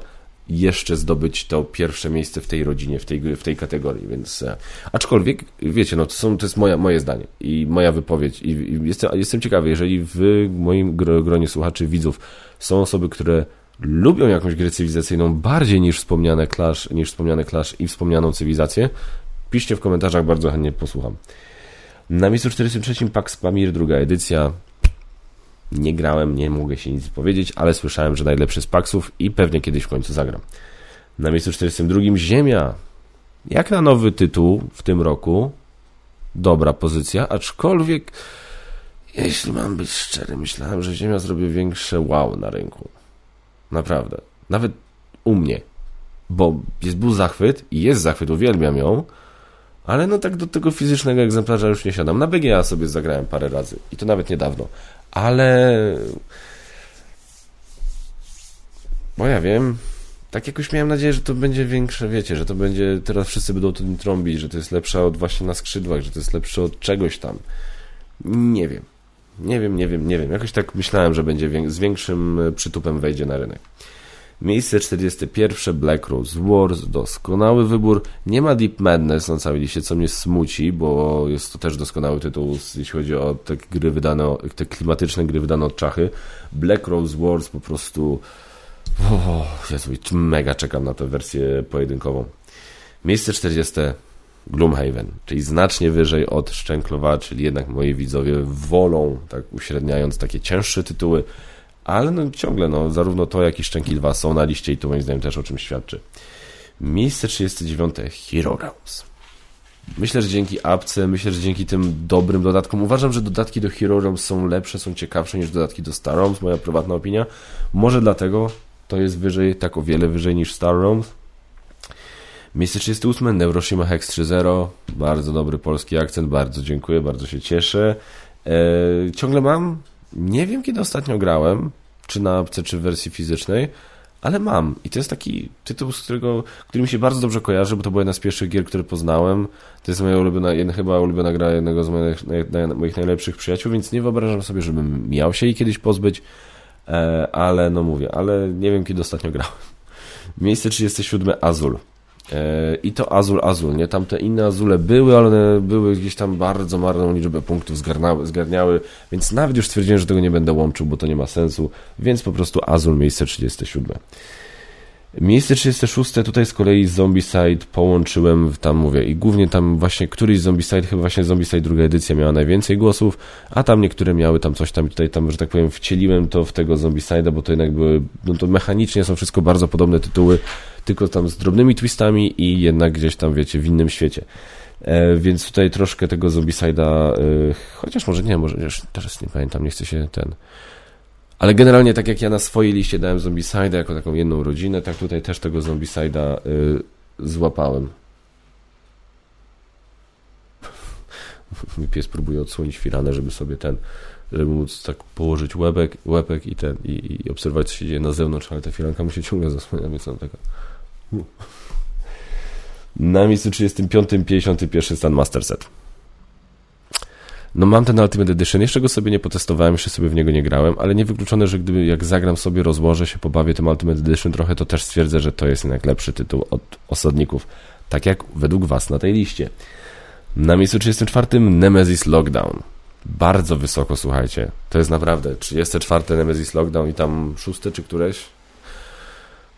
jeszcze zdobyć to pierwsze miejsce w tej rodzinie, w tej, w tej kategorii, więc e, aczkolwiek, wiecie, no to, są, to jest moja, moje zdanie i moja wypowiedź i, i jestem, jestem ciekawy, jeżeli w moim gronie słuchaczy, widzów są osoby, które lubią jakąś grę cywilizacyjną bardziej niż wspomniane Clash, niż wspomniane Clash i wspomnianą cywilizację, piszcie w komentarzach, bardzo chętnie posłucham. Na miejscu 43 Pax Pamir, druga edycja. Nie grałem, nie mogę się nic powiedzieć, ale słyszałem, że najlepszy z Paxów i pewnie kiedyś w końcu zagram. Na miejscu 42 Ziemia. Jak na nowy tytuł w tym roku, dobra pozycja, aczkolwiek jeśli mam być szczery, myślałem, że Ziemia zrobi większe wow na rynku. Naprawdę. Nawet u mnie. Bo jest był zachwyt i jest zachwyt, uwielbiam ją, ale no tak do tego fizycznego egzemplarza już nie siadam. Na BGA sobie zagrałem parę razy i to nawet niedawno. Ale... Bo ja wiem, tak jakoś miałem nadzieję, że to będzie większe, wiecie, że to będzie, teraz wszyscy będą o tym trąbić, że to jest lepsze od właśnie na skrzydłach, że to jest lepsze od czegoś tam. Nie wiem. Nie wiem, nie wiem, nie wiem. Jakoś tak myślałem, że będzie z większym przytupem wejdzie na rynek. Miejsce 41 Black Rose Wars, doskonały wybór. Nie ma Deep Madness na całej liście, co mnie smuci, bo jest to też doskonały tytuł, jeśli chodzi o te gry wydane, te klimatyczne gry wydane od czachy. Black Rose Wars po prostu... O, Jezu, mega czekam na tę wersję pojedynkową. Miejsce 40 Gloomhaven, czyli znacznie wyżej od Szczęklowa, czyli jednak moi widzowie wolą, tak uśredniając, takie cięższe tytuły, ale no, ciągle, no, zarówno to, jak i Szczęki 2 są na liście i to moim zdaniem też o czym świadczy. Miejsce 39. Hero Realms. Myślę, że dzięki apce, myślę, że dzięki tym dobrym dodatkom, uważam, że dodatki do Hero Realms są lepsze, są ciekawsze niż dodatki do Star Realms, moja prywatna opinia. Może dlatego, to jest wyżej, tak o wiele wyżej niż Star Realms. Miejsce 38, Neuroshima Hex 3.0, bardzo dobry polski akcent, bardzo dziękuję, bardzo się cieszę. Eee, ciągle mam, nie wiem kiedy ostatnio grałem, czy na apce, czy w wersji fizycznej, ale mam. I to jest taki tytuł, z którego, który mi się bardzo dobrze kojarzy, bo to była jedna z pierwszych gier, które poznałem. To jest moja ulubiona, jedna, chyba ulubiona gra jednego z moich, moich najlepszych przyjaciół, więc nie wyobrażam sobie, żebym miał się jej kiedyś pozbyć, e, ale no mówię, ale nie wiem kiedy ostatnio grałem. Miejsce 37 Azul. E, I to Azul Azul, nie? Tam te inne Azule były, ale one były gdzieś tam bardzo marną liczbę punktów zgarniały, zgarniały, więc nawet już stwierdziłem, że tego nie będę łączył, bo to nie ma sensu, więc po prostu Azul miejsce 37. Miejsce 36 tutaj z kolei Zombicide połączyłem, tam mówię, i głównie tam właśnie któryś Zombicide, chyba właśnie Zombicide druga edycja miała najwięcej głosów, a tam niektóre miały tam coś tam, tutaj tam, że tak powiem, wcieliłem to w tego Zombicide'a, bo to jednak były, no to mechanicznie są wszystko bardzo podobne tytuły, tylko tam z drobnymi twistami i jednak gdzieś tam, wiecie, w innym świecie. E, więc tutaj troszkę tego Zombicide'a, e, chociaż może nie, może już teraz nie pamiętam, nie chcę się ten... Ale generalnie tak jak ja na swojej liście dałem Zombicide'a jako taką jedną rodzinę, tak tutaj też tego Zombicide'a y, złapałem. Mój pies próbuje odsłonić firanę, żeby sobie ten, żeby móc tak położyć łebek, łepek i ten, i, i obserwować co się dzieje na zewnątrz, ale ta firanka mu się ciągle zasłania, więc on taka... Na miejscu 35 51 stan Master Set. No mam ten Ultimate Edition, jeszcze go sobie nie potestowałem, jeszcze sobie w niego nie grałem, ale niewykluczone, że gdyby jak zagram sobie, rozłożę się, pobawię tym Ultimate Edition trochę, to też stwierdzę, że to jest jednak lepszy tytuł od osadników, tak jak według Was na tej liście. Na miejscu 34 Nemesis Lockdown. Bardzo wysoko, słuchajcie. To jest naprawdę 34 Nemesis Lockdown i tam szóste czy któreś?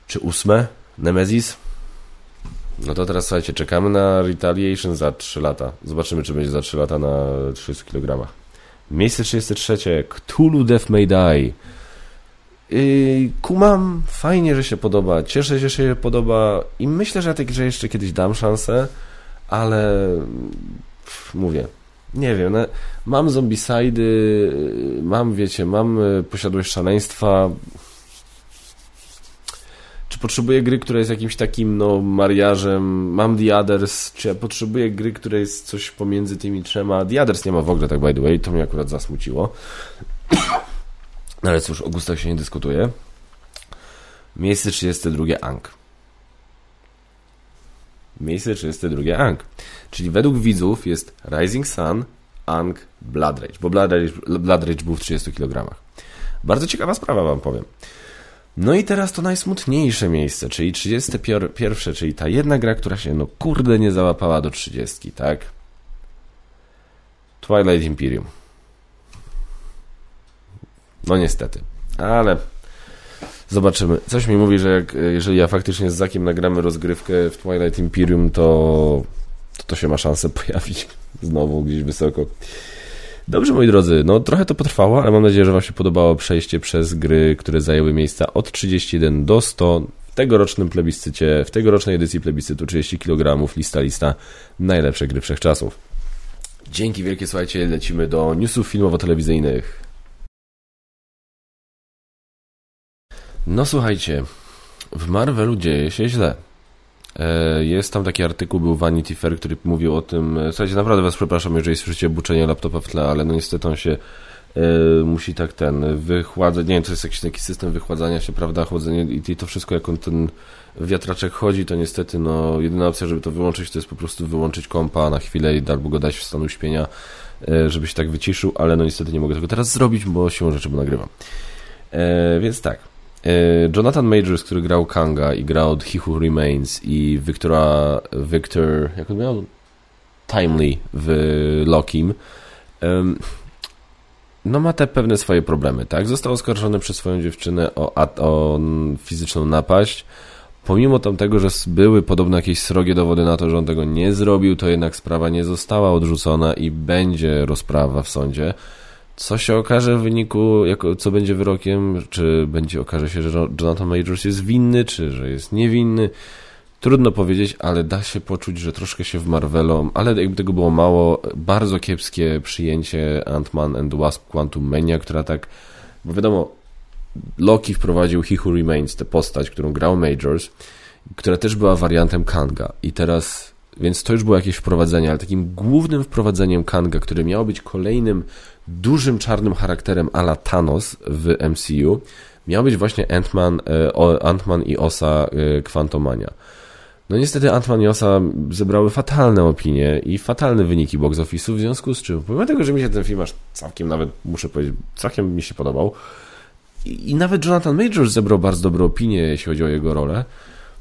Czy ósme Nemesis? No to teraz słuchajcie, czekamy na Retaliation za 3 lata. Zobaczymy, czy będzie za 3 lata na 300 kg. Miejsce 33. Cthulhu Death May Die. Yy, kumam, fajnie, że się podoba. Cieszę się, że się podoba i myślę, że ja tej grze jeszcze kiedyś dam szansę, ale pff, mówię, nie wiem, no, mam zombicidy, mam, wiecie, mam y, posiadłość szaleństwa, potrzebuję gry, która jest jakimś takim, no, mariażem, mam The Others, czy ja potrzebuję gry, która jest coś pomiędzy tymi trzema. The Others nie ma w ogóle, tak by the way, to mnie akurat zasmuciło. Ale cóż, o gustach się nie dyskutuje. Miejsce 32 Ang. Miejsce 32 Ang. Czyli według widzów jest Rising Sun, Ang, Blood Rage, bo Blood Rage, Blood Rage był w 30 kg. Bardzo ciekawa sprawa wam powiem. No i teraz to najsmutniejsze miejsce, czyli 31, czyli ta jedna gra, która się no kurde nie załapała do 30, tak? Twilight Imperium. No niestety, ale zobaczymy. Coś mi mówi, że jak, jeżeli ja faktycznie z Zakiem nagramy rozgrywkę w Twilight Imperium, to to, to się ma szansę pojawić znowu gdzieś wysoko. Dobrze, moi drodzy, no trochę to potrwało, ale mam nadzieję, że Wam się podobało przejście przez gry, które zajęły miejsca od 31 do 100 w tegorocznym plebiscycie, w tegorocznej edycji plebiscytu 30 kg, lista, lista, najlepsze gry wszechczasów. Dzięki wielkie, słuchajcie, lecimy do newsów filmowo-telewizyjnych. No słuchajcie, w Marvelu dzieje się źle. E, jest tam taki artykuł, był Vanity Fair, który mówił o tym. E, słuchajcie, naprawdę Was przepraszam, jeżeli słyszycie buczenie laptopa w tle, ale no niestety on się e, musi tak ten wychładzać. Nie wiem, to jest jakiś taki system wychładzania się, prawda? Chłodzenie i to wszystko, jak on ten wiatraczek chodzi, to niestety no jedyna opcja, żeby to wyłączyć, to jest po prostu wyłączyć kompa na chwilę i albo go dać w stan uśpienia, żeby się tak wyciszył, ale no niestety nie mogę tego teraz zrobić, bo siłą rzeczy, bo nagrywam. więc tak. E, Jonathan Majors, który grał Kanga i grał He Who Remains i Victora, Victor, jak on miał? Timely w Lokim. No ma te pewne swoje problemy, tak? Został oskarżony przez swoją dziewczynę o, o fizyczną napaść. Pomimo tamtego, że były podobno jakieś srogie dowody na to, że on tego nie zrobił, to jednak sprawa nie została odrzucona i będzie rozprawa w sądzie. Co się okaże w wyniku, jako, co będzie wyrokiem, czy będzie okaże się, że Jonathan Majors jest winny, czy że jest niewinny. Trudno powiedzieć, ale da się poczuć, że troszkę się w Marvelom, ale jakby tego było mało, bardzo kiepskie przyjęcie Ant-Man and the Wasp Quantum Mania, która tak, bo wiadomo, Loki wprowadził He Who Remains, tę postać, którą grał Majors, która też była wariantem Kanga. I teraz, więc to już było jakieś wprowadzenie, ale takim głównym wprowadzeniem Kanga, który miał być kolejnym dużym czarnym charakterem ala Thanos w MCU, miał być właśnie Ant-Man e, Ant i Osa e, Quantumania. No niestety Ant-Man i Osa zebrały fatalne opinie i fatalne wyniki box office'u, w związku z czym, pomimo tego, że mi się ten film aż całkiem nawet, muszę powiedzieć, całkiem mi się podobał i, i nawet Jonathan Majors zebrał bardzo dobre opinie, jeśli chodzi o jego rolę,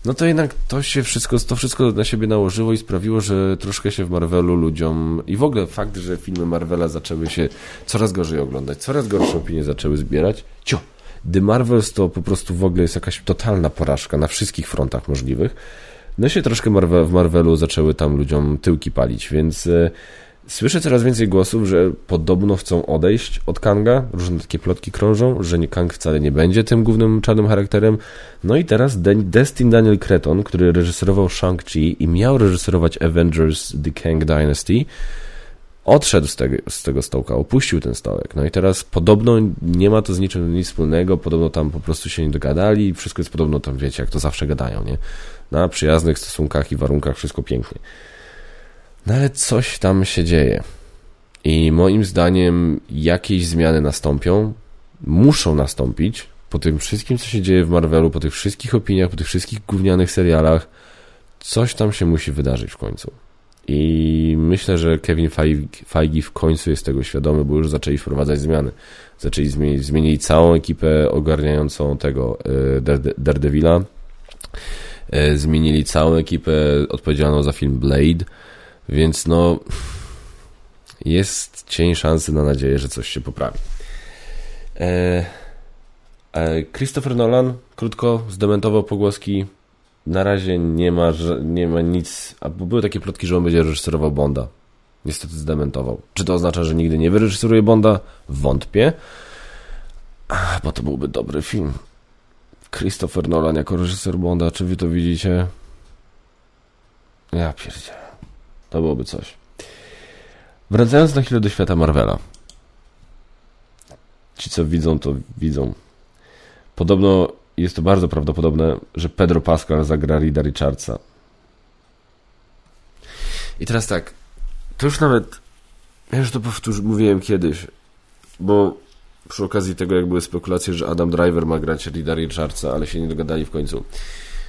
no to jednak to się wszystko, to wszystko na siebie nałożyło i sprawiło, że troszkę się w Marvelu ludziom i w ogóle fakt, że filmy Marvela zaczęły się coraz gorzej oglądać, coraz gorsze opinie zaczęły zbierać. Cio! The Marvels to po prostu w ogóle jest jakaś totalna porażka na wszystkich frontach możliwych. No się troszkę w Marvelu zaczęły tam ludziom tyłki palić, więc e, słyszę coraz więcej głosów, że podobno chcą odejść od Kanga. Różne takie plotki krążą, że nie Kang wcale nie będzie tym głównym czarnym charakterem. No i teraz Destin Daniel Creton, który reżyserował Shang-Chi i miał reżyserować Avengers The Kang Dynasty, odszedł z tego, z tego stołka, opuścił ten stołek. No i teraz podobno nie ma to z niczym nic wspólnego, podobno tam po prostu się nie dogadali i wszystko jest podobno tam, wiecie, jak to zawsze gadają, nie? Na przyjaznych stosunkach i warunkach wszystko pięknie. No ale coś tam się dzieje. I moim zdaniem jakieś zmiany nastąpią, muszą nastąpić po tym wszystkim, co się dzieje w Marvelu, po tych wszystkich opiniach, po tych wszystkich gównianych serialach. Coś tam się musi wydarzyć w końcu. I myślę, że Kevin Feige w końcu jest tego świadomy, bo już zaczęli wprowadzać zmiany. Zaczęli zmienić, całą ekipę ogarniającą tego e, Daredevila. E, zmienili całą ekipę odpowiedzialną za film Blade, więc no jest cień szansy na nadzieję, że coś się poprawi. E, Christopher Nolan krótko zdementował pogłoski na razie nie ma, nie ma nic, a były takie plotki, że on będzie reżyserował Bonda. Niestety zdementował. Czy to oznacza, że nigdy nie wyreżyseruje Bonda? Wątpię. Ach, bo to byłby dobry film. Christopher Nolan jako reżyser Bonda, czy wy to widzicie? Ja pierdzie. To byłoby coś. Wracając na chwilę do świata Marvela. Ci, co widzą, to widzą. Podobno jest to bardzo prawdopodobne, że Pedro Pascal zagra Rida Richardsa. I teraz tak, to już nawet, ja już to powtórzę, mówiłem kiedyś, bo przy okazji tego, jak były spekulacje, że Adam Driver ma grać Rida Richardsa, ale się nie dogadali w końcu.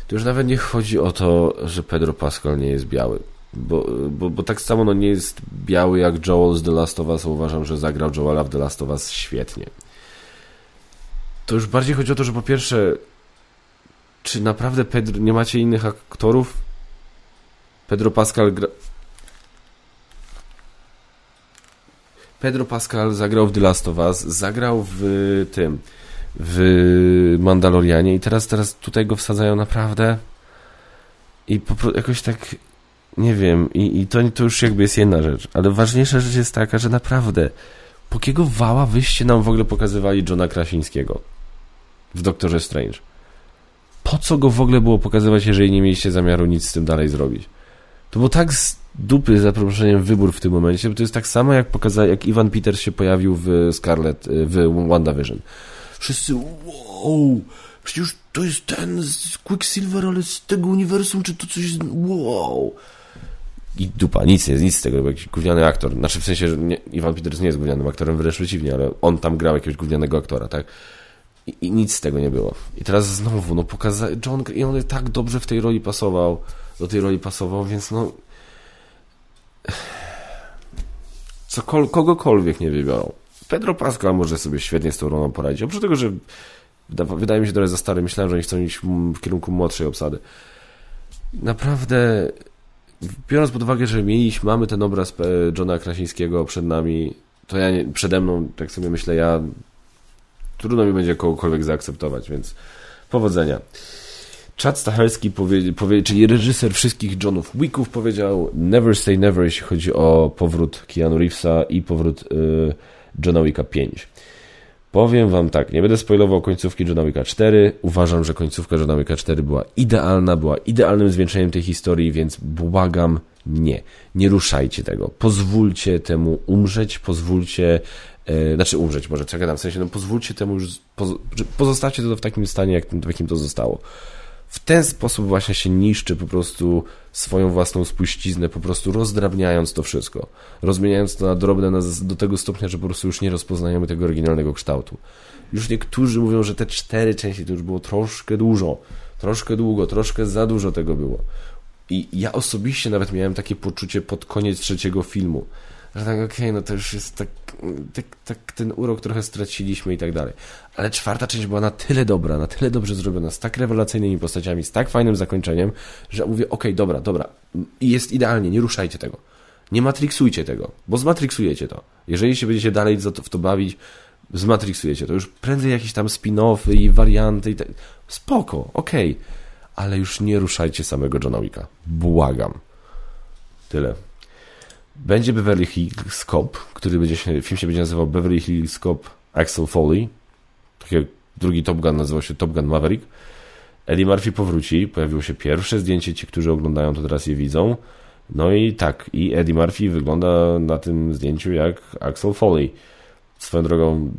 To już nawet nie chodzi o to, że Pedro Pascal nie jest biały. Bo, bo, bo tak samo no nie jest biały jak Joel z The Last of Us. Uważam, że zagrał Joela w The Last of Us świetnie to już bardziej chodzi o to, że po pierwsze, czy naprawdę Pedro, nie macie innych aktorów? Pedro Pascal gra... Pedro Pascal zagrał w The Last of Us, zagrał w tym, w Mandalorianie i teraz, teraz tutaj go wsadzają naprawdę i po jakoś tak nie wiem, i, i to, to już jakby jest jedna rzecz, ale ważniejsza rzecz jest taka, że naprawdę po jakiego wała wyście nam w ogóle pokazywali Johna Krasińskiego? w Doktorze Strange. Po co go w ogóle było pokazywać, jeżeli nie mieliście zamiaru nic z tym dalej zrobić? To było tak z dupy, za przeproszeniem, wybór w tym momencie, bo to jest tak samo, jak pokazać, jak Ivan Peters się pojawił w Scarlet, w WandaVision. Wszyscy, wow, przecież to jest ten z Quicksilver, ale z tego uniwersum, czy to coś, wow. I dupa, nic, nie, nic z tego, jakiś gówniany aktor. Znaczy w sensie, że nie, Ivan Peters nie jest gównianym aktorem, wręcz przeciwnie, ale on tam grał jakiegoś gównianego aktora, tak? I, I, nic z tego nie było. I teraz znowu, no pokazał, John i on tak dobrze w tej roli pasował, do tej roli pasował, więc no cokol, kogokolwiek nie wybiorą. Pedro Pascal może sobie świetnie z tą rolą poradzić. Oprócz tego, że wydaje mi się trochę za stary, myślałem, że oni chcą iść w kierunku młodszej obsady. Naprawdę, biorąc pod uwagę, że mieliśmy, mamy ten obraz Johna Krasińskiego przed nami, to ja nie, przede mną, tak sobie myślę, ja trudno mi będzie kogokolwiek zaakceptować, więc powodzenia. Chad Stahelski, powie, powie, czyli reżyser wszystkich Johnów Wicków, powiedział Never Say Never, jeśli chodzi o powrót Keanu Reevesa i powrót y, Johna Wicka 5. Powiem wam tak, nie będę spoilował końcówki Johna Wicka 4. Uważam, że końcówka Johna Wicka 4 była idealna, była idealnym zwieńczeniem tej historii, więc błagam, nie. Nie ruszajcie tego. Pozwólcie temu umrzeć, pozwólcie E, znaczy umrzeć może, czekaj tam, w sensie, no pozwólcie temu już, poz, pozostawcie to w takim stanie, jak, w jakim to zostało. W ten sposób właśnie się niszczy po prostu swoją własną spuściznę, po prostu rozdrabniając to wszystko. Rozmieniając to na drobne do tego stopnia, że po prostu już nie rozpoznajemy tego oryginalnego kształtu. Już niektórzy mówią, że te cztery części to już było troszkę dużo, troszkę długo, troszkę za dużo tego było. I ja osobiście nawet miałem takie poczucie pod koniec trzeciego filmu, że tak, okej, okay, no to już jest tak, tak, tak, ten urok trochę straciliśmy i tak dalej. Ale czwarta część była na tyle dobra, na tyle dobrze zrobiona, z tak rewelacyjnymi postaciami, z tak fajnym zakończeniem, że mówię, okej, okay, dobra, dobra, jest idealnie, nie ruszajcie tego. Nie matrixujcie tego, bo zmatrixujecie to. Jeżeli się będziecie dalej w to bawić, zmatrixujecie to. Już prędzej jakieś tam spin-offy i warianty i tak. Spoko, okej. Okay. Ale już nie ruszajcie samego Johna Wicka. Błagam. Tyle. Będzie Beverly Hills Cop, który będzie się, film się będzie nazywał Beverly Hills Cop Axel Foley. Tak jak drugi Top Gun nazywał się Top Gun Maverick. Eddie Murphy powróci, pojawiło się pierwsze zdjęcie, ci, którzy oglądają, to teraz je widzą. No i tak, i Eddie Murphy wygląda na tym zdjęciu jak Axel Foley. Swoją drogą,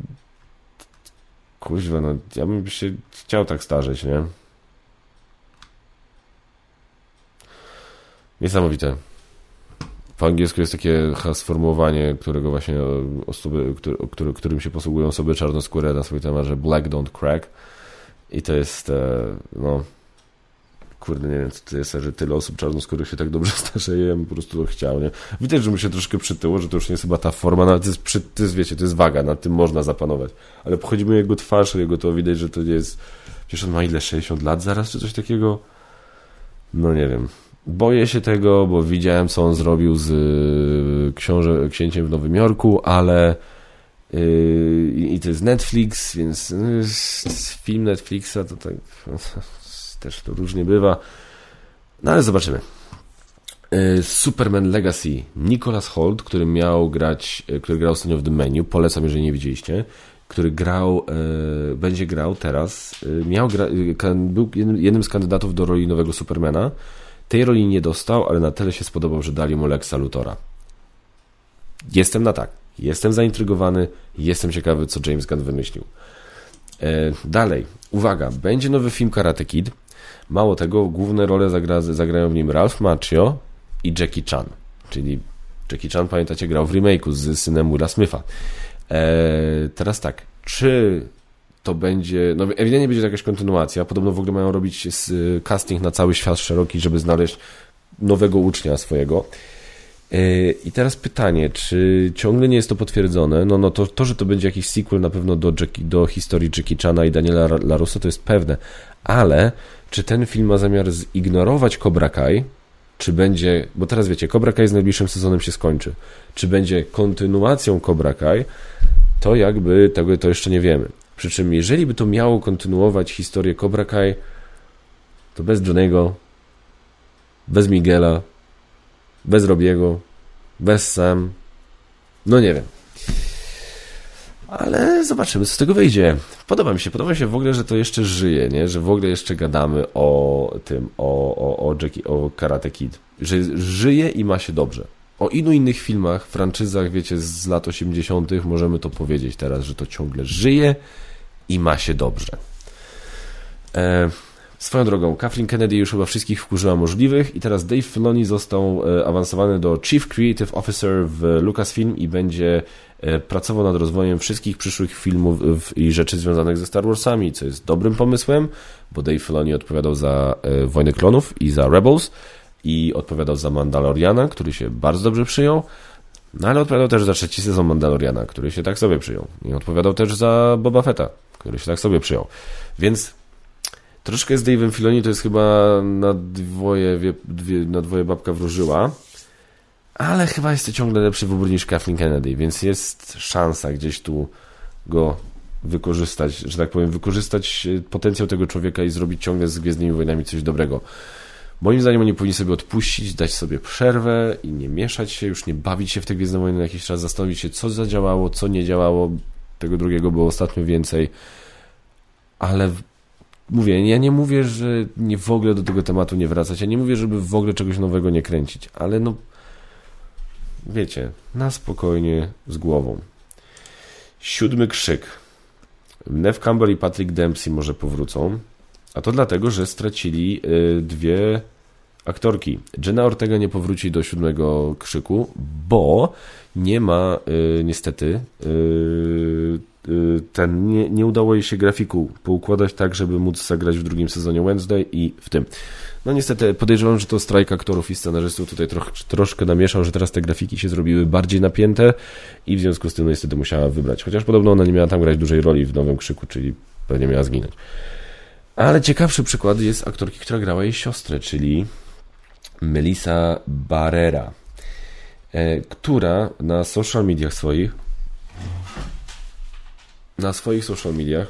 kuźwa, no ja bym się chciał tak starzeć, nie? Niesamowite. W angielsku jest takie sformułowanie, którego właśnie osoby, który, którym się posługują osoby czarnoskóre na swój temat, że black don't crack. I to jest, e, no, kurde, nie wiem, co to jest, że tyle osób czarnoskórych się tak dobrze starzeje, ja bym po prostu to chciał, nie? Widać, że mu się troszkę przytyło, że to już nie jest chyba ta forma, nawet jest, przy, to jest, wiecie, to jest waga, nad tym można zapanować. Ale pochodzimy jego twarz, jego to widać, że to nie jest, przecież on ma ile, 60 lat zaraz, czy coś takiego? No nie wiem. Boję się tego, bo widziałem, co on zrobił z y, książę, księciem w Nowym Jorku, ale yy, i to jest Netflix, więc yy, film Netflixa to tak też to różnie bywa. No ale zobaczymy. Yy, Superman Legacy. Nicholas Holt, który miał grać, yy, który grał ostatnio w The Menu, polecam, jeżeli nie widzieliście, który grał, będzie grał teraz, miał gra, był jednym z kandydatów do roli nowego Supermana, tej roli nie dostał, ale na tyle się spodobał, że dali mu Lexa Lutora. Jestem na tak. Jestem zaintrygowany. Jestem ciekawy, co James Gunn wymyślił. E, dalej. Uwaga. Będzie nowy film Karate Kid. Mało tego, główne role zagra, zagrają w nim Ralph Macchio i Jackie Chan. Czyli Jackie Chan, pamiętacie, grał w remake'u z synem Willa Smitha. E, teraz tak. Czy to będzie, no ewidentnie będzie to jakaś kontynuacja. Podobno w ogóle mają robić casting na cały świat szeroki, żeby znaleźć nowego ucznia swojego. E, I teraz pytanie, czy ciągle nie jest to potwierdzone? No, no to, to, że to będzie jakiś sequel na pewno do, Jackie, do historii Jackie Chana i Daniela Larusso, to jest pewne. Ale czy ten film ma zamiar zignorować Cobra Kai? Czy będzie, bo teraz wiecie, Cobra Kai z najbliższym sezonem się skończy. Czy będzie kontynuacją Cobra Kai? To jakby tego to jeszcze nie wiemy. Przy czym, jeżeli by to miało kontynuować historię Cobra Kai, to bez Johnego, bez Miguela, bez Robiego, bez Sam, no nie wiem. Ale zobaczymy, co z tego wyjdzie. Podoba mi się, podoba mi się w ogóle, że to jeszcze żyje, nie? że w ogóle jeszcze gadamy o tym, o, o, o, Jackie, o Karate Kid. Że żyje i ma się dobrze. O ilu innych filmach, franczyzach, wiecie, z lat 80. możemy to powiedzieć teraz, że to ciągle żyje i ma się dobrze. E, swoją drogą, Kathleen Kennedy już chyba wszystkich wkurzyła możliwych i teraz Dave Filoni został e, awansowany do Chief Creative Officer w Lucasfilm i będzie e, pracował nad rozwojem wszystkich przyszłych filmów i rzeczy związanych ze Star Warsami, co jest dobrym pomysłem, bo Dave Filoni odpowiadał za e, Wojny Klonów i za Rebels i odpowiadał za Mandaloriana, który się bardzo dobrze przyjął. No ale odpowiadał też za trzeci sezon Mandaloriana, który się tak sobie przyjął. I odpowiadał też za Boba Fetta, który się tak sobie przyjął. Więc troszkę z Dave'em Filoni to jest chyba na dwoje, dwie, na dwoje babka wróżyła. Ale chyba jest to ciągle lepszy wybór niż Kathleen Kennedy, więc jest szansa gdzieś tu go wykorzystać, że tak powiem, wykorzystać potencjał tego człowieka i zrobić ciągle z Gwiezdnymi Wojnami coś dobrego. Moim zdaniem oni powinni sobie odpuścić, dać sobie przerwę i nie mieszać się, już nie bawić się w te Gwiezdne Wojny na jakiś czas, zastanowić się, co zadziałało, co nie działało. Tego drugiego było ostatnio więcej. Ale mówię, ja nie mówię, że nie w ogóle do tego tematu nie wracać. Ja nie mówię, żeby w ogóle czegoś nowego nie kręcić, ale no wiecie, na spokojnie, z głową. Siódmy krzyk. Nev Campbell i Patrick Dempsey może powrócą, a to dlatego, że stracili y, dwie aktorki. Jenna Ortega nie powróci do siódmego krzyku, bo nie ma y, niestety y, ten nie, nie udało jej się grafiku poukładać tak, żeby móc zagrać w drugim sezonie Wednesday i w tym. No niestety podejrzewam, że to strajk aktorów i scenarzystów tutaj troch, troszkę namieszał, że teraz te grafiki się zrobiły bardziej napięte i w związku z tym no, niestety musiała wybrać. Chociaż podobno ona nie miała tam grać dużej roli w Nowym Krzyku, czyli pewnie miała zginąć. Ale ciekawszy przykład jest aktorki, która grała jej siostrę, czyli Melissa Barrera, e, która na social mediach swoich na swoich social mediach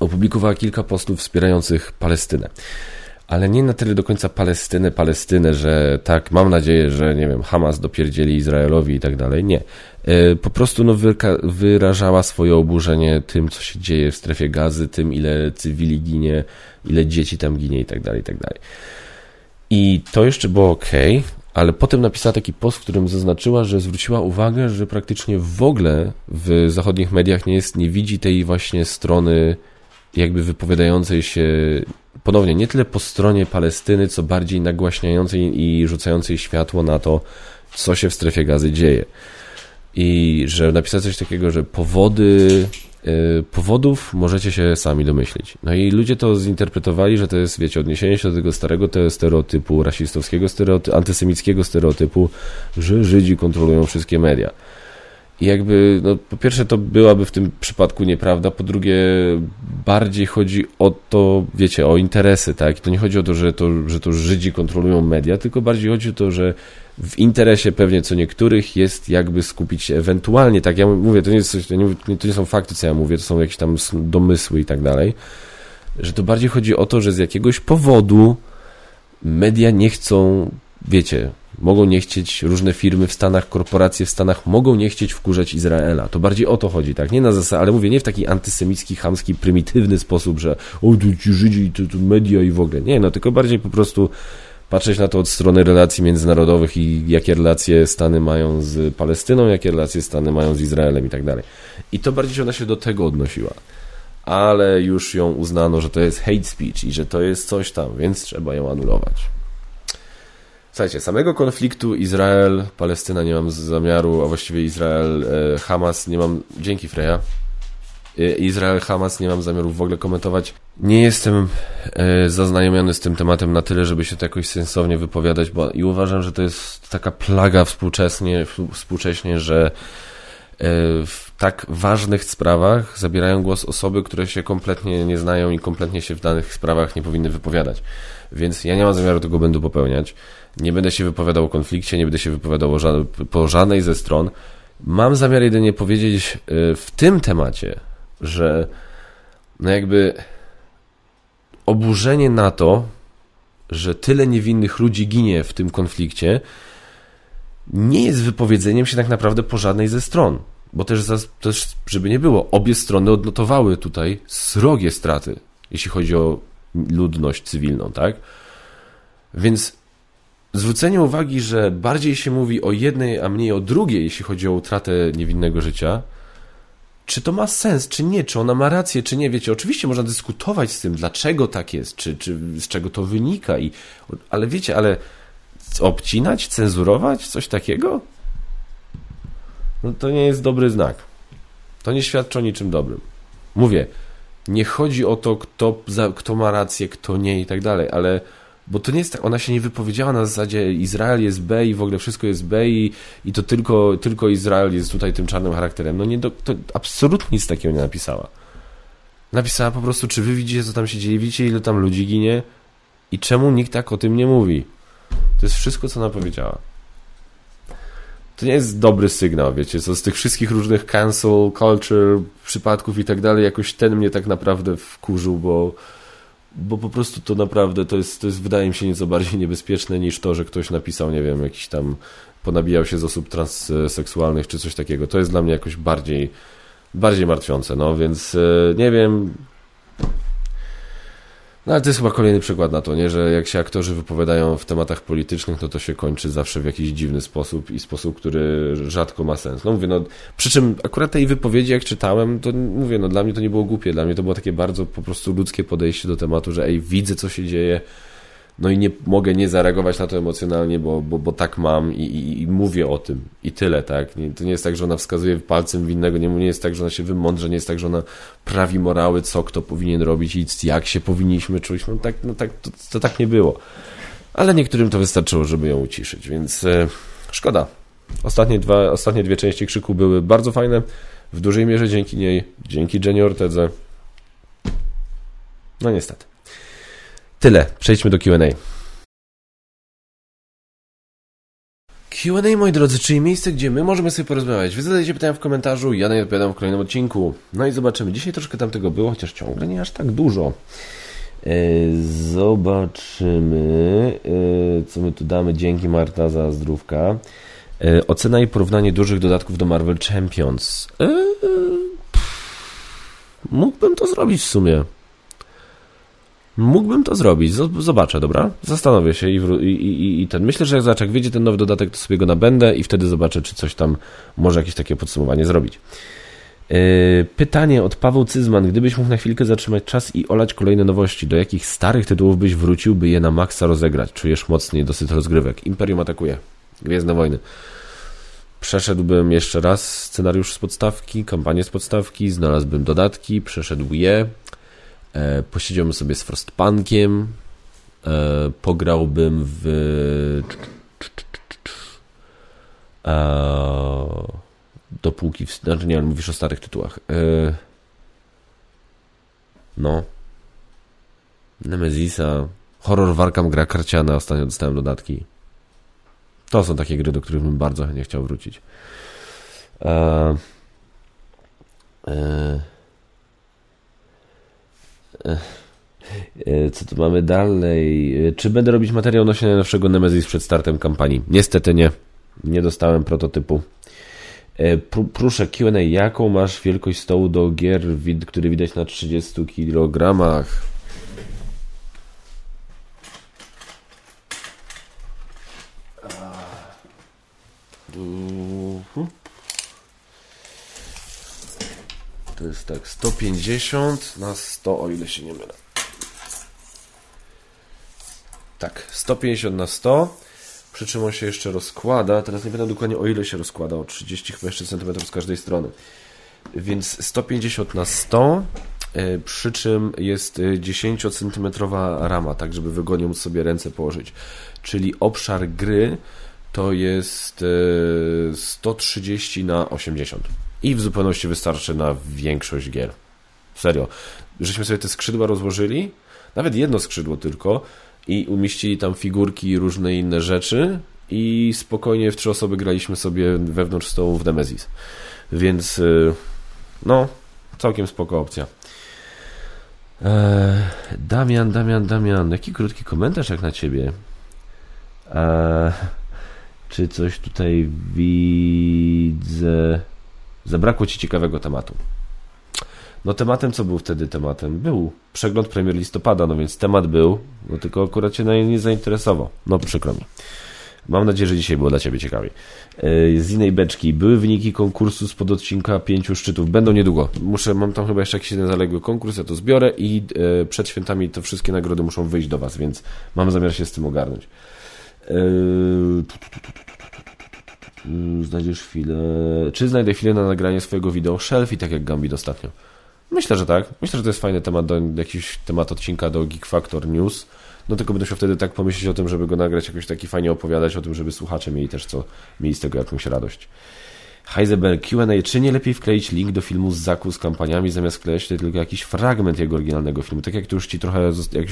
opublikowała kilka postów wspierających Palestynę ale nie na tyle do końca Palestynę, Palestynę, że tak, mam nadzieję, że nie wiem, Hamas dopierdzieli Izraelowi i tak dalej. Nie. E, po prostu no, wyrażała swoje oburzenie tym, co się dzieje w strefie gazy, tym, ile cywili ginie, ile dzieci tam ginie i tak dalej, i tak dalej. I to jeszcze było ok, ale potem napisała taki post, w którym zaznaczyła, że zwróciła uwagę, że praktycznie w ogóle w zachodnich mediach nie jest, nie widzi tej właśnie strony jakby wypowiadającej się ponownie nie tyle po stronie Palestyny, co bardziej nagłaśniającej i rzucającej światło na to, co się w strefie gazy dzieje. I że napisać coś takiego, że powody, yy, powodów możecie się sami domyślić. No i ludzie to zinterpretowali, że to jest, wiecie, odniesienie się do tego starego stereotypu, rasistowskiego stereotypu, antysemickiego stereotypu, że Żydzi kontrolują wszystkie media. I jakby, no, po pierwsze, to byłaby w tym przypadku nieprawda, po drugie, bardziej chodzi o to, wiecie, o interesy, tak? To nie chodzi o to, że to, że to Żydzi kontrolują media, tylko bardziej chodzi o to, że w interesie pewnie co niektórych jest jakby skupić się ewentualnie, tak? Ja mówię, to nie, jest coś, to nie, to nie są fakty, co ja mówię, to są jakieś tam domysły i tak dalej, że to bardziej chodzi o to, że z jakiegoś powodu media nie chcą, wiecie, Mogą nie chcieć różne firmy w Stanach, korporacje w Stanach, mogą nie chcieć wkurzać Izraela. To bardziej o to chodzi, tak? Nie na zasadzie, ale mówię nie w taki antysemicki, chamski, prymitywny sposób, że o, tu ci Żydzi, tu, media i w ogóle. Nie, no tylko bardziej po prostu patrzeć na to od strony relacji międzynarodowych i jakie relacje Stany mają z Palestyną, jakie relacje Stany mają z Izraelem i tak dalej. I to bardziej ona się do tego odnosiła. Ale już ją uznano, że to jest hate speech i że to jest coś tam, więc trzeba ją anulować. Słuchajcie, samego konfliktu Izrael-Palestyna nie mam zamiaru, a właściwie Izrael-Hamas nie mam, dzięki Freya, e, Izrael-Hamas nie mam zamiaru w ogóle komentować. Nie jestem e, zaznajomiony z tym tematem na tyle, żeby się to jakoś sensownie wypowiadać, bo i uważam, że to jest taka plaga współczesnie, współcześnie, że e, w tak ważnych sprawach zabierają głos osoby, które się kompletnie nie znają i kompletnie się w danych sprawach nie powinny wypowiadać. Więc ja nie mam zamiaru tego będę popełniać. Nie będę się wypowiadał o konflikcie, nie będę się wypowiadał po żadnej ze stron. Mam zamiar jedynie powiedzieć y, w tym temacie, że no jakby oburzenie na to, że tyle niewinnych ludzi ginie w tym konflikcie, nie jest wypowiedzeniem się tak naprawdę po żadnej ze stron. Bo też, też, żeby nie było, obie strony odnotowały tutaj srogie straty, jeśli chodzi o ludność cywilną, tak? Więc zwrócenie uwagi, że bardziej się mówi o jednej, a mniej o drugiej, jeśli chodzi o utratę niewinnego życia, czy to ma sens, czy nie, czy ona ma rację, czy nie, wiecie, oczywiście można dyskutować z tym, dlaczego tak jest, czy, czy z czego to wynika, i, ale wiecie, ale obcinać, cenzurować, coś takiego? No to nie jest dobry znak. To nie świadczy o niczym dobrym. Mówię, nie chodzi o to, kto, kto ma rację, kto nie i tak dalej, ale bo to nie jest tak, ona się nie wypowiedziała na zasadzie Izrael jest B i w ogóle wszystko jest B i, i to tylko, tylko Izrael jest tutaj tym czarnym charakterem. No nie, do, to absolutnie nic takiego nie napisała. Napisała po prostu, czy wy widzicie, co tam się dzieje, widzicie, ile tam ludzi ginie i czemu nikt tak o tym nie mówi. To jest wszystko, co ona powiedziała. To nie jest dobry sygnał, wiecie, co z tych wszystkich różnych cancel culture przypadków i tak dalej, jakoś ten mnie tak naprawdę wkurzył, bo bo po prostu to naprawdę to jest, to jest, wydaje mi się, nieco bardziej niebezpieczne niż to, że ktoś napisał, nie wiem, jakiś tam ponabijał się z osób transseksualnych czy coś takiego. To jest dla mnie jakoś bardziej, bardziej martwiące, no więc e, nie wiem. No ale to jest chyba kolejny przykład na to, nie? że jak się aktorzy wypowiadają w tematach politycznych, no to się kończy zawsze w jakiś dziwny sposób i sposób, który rzadko ma sens. No mówię, no przy czym akurat tej wypowiedzi jak czytałem, to mówię, no dla mnie to nie było głupie, dla mnie to było takie bardzo po prostu ludzkie podejście do tematu, że ej, widzę co się dzieje, no i nie mogę nie zareagować na to emocjonalnie, bo, bo, bo tak mam i, i, i mówię o tym i tyle, tak? Nie, to nie jest tak, że ona wskazuje palcem winnego, nie, nie jest tak, że ona się wymądrze, nie jest tak, że ona prawi morały, co kto powinien robić i jak się powinniśmy czuć. No tak, no tak to, to tak nie było. Ale niektórym to wystarczyło, żeby ją uciszyć, więc e, szkoda. Ostatnie, dwa, ostatnie dwie części krzyku były bardzo fajne, w dużej mierze dzięki niej, dzięki Jenny Ortedze. No niestety. Tyle. Przejdźmy do QA. Q&A, moi drodzy, czyli miejsce, gdzie my możemy sobie porozmawiać. Wy zadajcie pytania w komentarzu, ja na nie odpowiadam w kolejnym odcinku. No i zobaczymy. Dzisiaj troszkę tam tego było, chociaż ciągle nie aż tak dużo. E, zobaczymy, e, co my tu damy. Dzięki Marta za zdrówka. E, ocena i porównanie dużych dodatków do Marvel Champions. Mógłbym to zrobić w sumie. Mógłbym to zrobić. Zobaczę, dobra? Zastanowię się i, i, i, i ten. Myślę, że jak zobaczę, jak wyjdzie ten nowy dodatek, to sobie go nabędę i wtedy zobaczę, czy coś tam może jakieś takie podsumowanie zrobić. Yy, pytanie od Paweł Cyzman. Gdybyś mógł na chwilkę zatrzymać czas i olać kolejne nowości, do jakich starych tytułów byś wrócił, by je na maksa rozegrać? Czujesz mocniej dosyć rozgrywek. Imperium atakuje. Gwiezdne wojny. Przeszedłbym jeszcze raz scenariusz z podstawki, kampanię z podstawki, znalazłbym dodatki, przeszedł je, posiedziałbym sobie z Frostpunkiem, e, pograłbym w e, dopóki, znaczy nie, mówisz o starych tytułach. No. Nemezisa, horror Warkam gra karciana, ostatnio dostałem dodatki. To są takie gry, do których bym bardzo chętnie chciał wrócić. Eee, E, co tu mamy dalej? E, czy będę robić materiał odnośnie najnowszego Nemesis przed startem kampanii? Niestety nie. Nie dostałem prototypu. E, proszę Q&A, jaką masz wielkość stołu do gier, który widać na 30 kg? To jest tak 150 na 100, o ile się nie mylę. Tak, 150 na 100. Przy czym on się jeszcze rozkłada. Teraz nie wiem dokładnie o ile się rozkłada. O 30 chyba jeszcze cm z każdej strony. Więc 150 na 100. E, przy czym jest 10 e, cm rama, tak żeby wygodnie móc sobie ręce położyć. Czyli obszar gry to jest 130 e, na 80 i w zupełności wystarczy na większość gier. Serio. Żeśmy sobie te skrzydła rozłożyli, nawet jedno skrzydło tylko i umieścili tam figurki i różne inne rzeczy i spokojnie w trzy osoby graliśmy sobie wewnątrz stołu w Nemesis. Więc y, no, całkiem spoko opcja. Eee, Damian, Damian, Damian, jaki krótki komentarz jak na ciebie. Eee, czy coś tutaj widzę? Zabrakło ci ciekawego tematu. No tematem, co był wtedy tematem? Był przegląd premier listopada, no więc temat był, no tylko akurat cię nie zainteresował. No przykro mi. Mam nadzieję, że dzisiaj było dla Ciebie ciekawiej. E, z innej beczki. Były wyniki konkursu spod odcinka pięciu szczytów. Będą niedługo. Muszę, mam tam chyba jeszcze jakiś jeden zaległy konkurs, ja to zbiorę i e, przed świętami to wszystkie nagrody muszą wyjść do Was, więc mam zamiar się z tym ogarnąć. E, Mm, znajdziesz chwilę... Czy znajdę chwilę na nagranie swojego wideo shelfie, tak jak Gambit ostatnio? Myślę, że tak. Myślę, że to jest fajny temat do jakiś temat odcinka do Geek Factor News. No tylko będę się wtedy tak pomyśleć o tym, żeby go nagrać, jakoś taki fajnie opowiadać o tym, żeby słuchacze mieli też co, mieli z tego jakąś radość. Heisenberg Q&A, czy nie lepiej wkleić link do filmu z Zaku z kampaniami, zamiast wklejać tylko jakiś fragment jego oryginalnego filmu? Tak jak tu już ci trochę, jak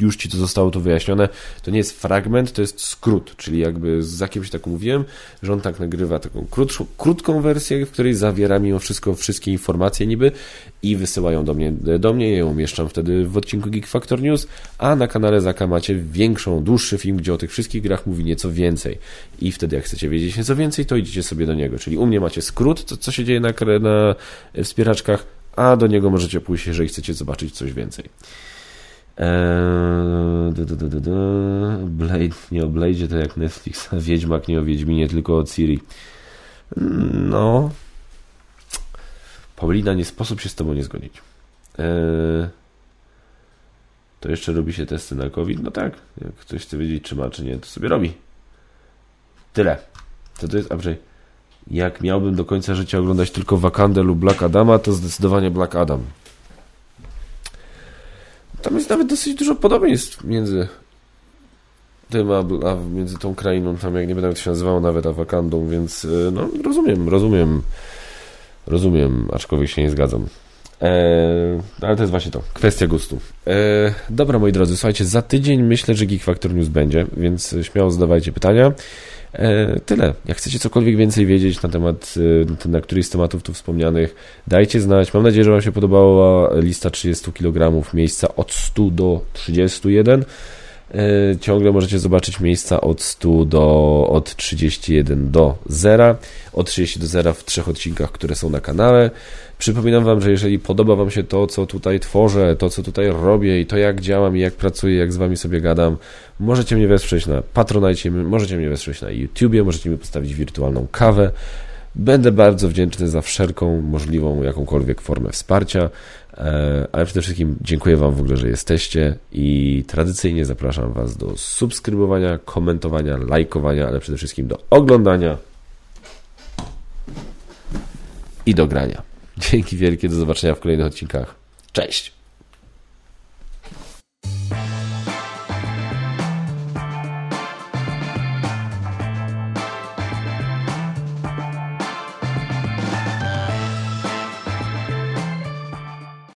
już ci to zostało to wyjaśnione, to nie jest fragment, to jest skrót, czyli jakby z Zakiem się tak mówiłem, że on tak nagrywa taką krótszą, krótką wersję, w której zawiera mimo wszystko wszystkie informacje niby i wysyłają do mnie, do mnie, ją umieszczam wtedy w odcinku Geek Factor News, a na kanale Zaka macie większą, dłuższy film, gdzie o tych wszystkich grach mówi nieco więcej. I wtedy jak chcecie wiedzieć nieco więcej, to idziecie sobie do niego, czyli u mnie macie skrót, to co się dzieje na, na wspieraczkach, a do niego możecie pójść, jeżeli chcecie zobaczyć coś więcej. Eee. Blade nie o Blade, to jak Netflix, a Wiedźmak nie o Wiedźminie, tylko o Ciri. No. Paulina, nie sposób się z tobą nie zgodzić. Eee, to jeszcze robi się testy na COVID? No tak. Jak ktoś chce wiedzieć, czy ma, czy nie, to sobie robi. Tyle. Co to jest? A jak miałbym do końca życia oglądać tylko Wakandę lub Black Adama, to zdecydowanie Black Adam. Tam jest nawet dosyć dużo podobieństw między tym, a, a między tą krainą, tam jak nie będę się nazywało nawet, a Wakandą, więc y, no rozumiem, rozumiem, rozumiem, aczkolwiek się nie zgadzam. Eee, ale to jest właśnie to, kwestia gustu. Eee, dobra, moi drodzy, słuchajcie, za tydzień myślę, że Geek Factor News będzie, więc śmiało zadawajcie pytania. Eee, tyle. Jak chcecie cokolwiek więcej wiedzieć na temat, e, na któryś z tematów tu wspomnianych, dajcie znać. Mam nadzieję, że Wam się podobała lista 30 kg, miejsca od 100 do 31. E, ciągle możecie zobaczyć miejsca od 100 do od 31 do 0, od 30 do 0 w trzech odcinkach, które są na kanale. Przypominam Wam, że jeżeli podoba Wam się to, co tutaj tworzę, to, co tutaj robię i to, jak działam i jak pracuję, jak z Wami sobie gadam, możecie mnie wesprzeć na Patronite, możecie mnie wesprzeć na YouTubie, możecie mi postawić wirtualną kawę. Będę bardzo wdzięczny za wszelką możliwą, jakąkolwiek formę wsparcia. Ale przede wszystkim dziękuję Wam w ogóle, że jesteście i tradycyjnie zapraszam Was do subskrybowania, komentowania, lajkowania, ale przede wszystkim do oglądania i do grania. Dzięki wielkie, do zobaczenia w kolejnych odcinkach. Cześć!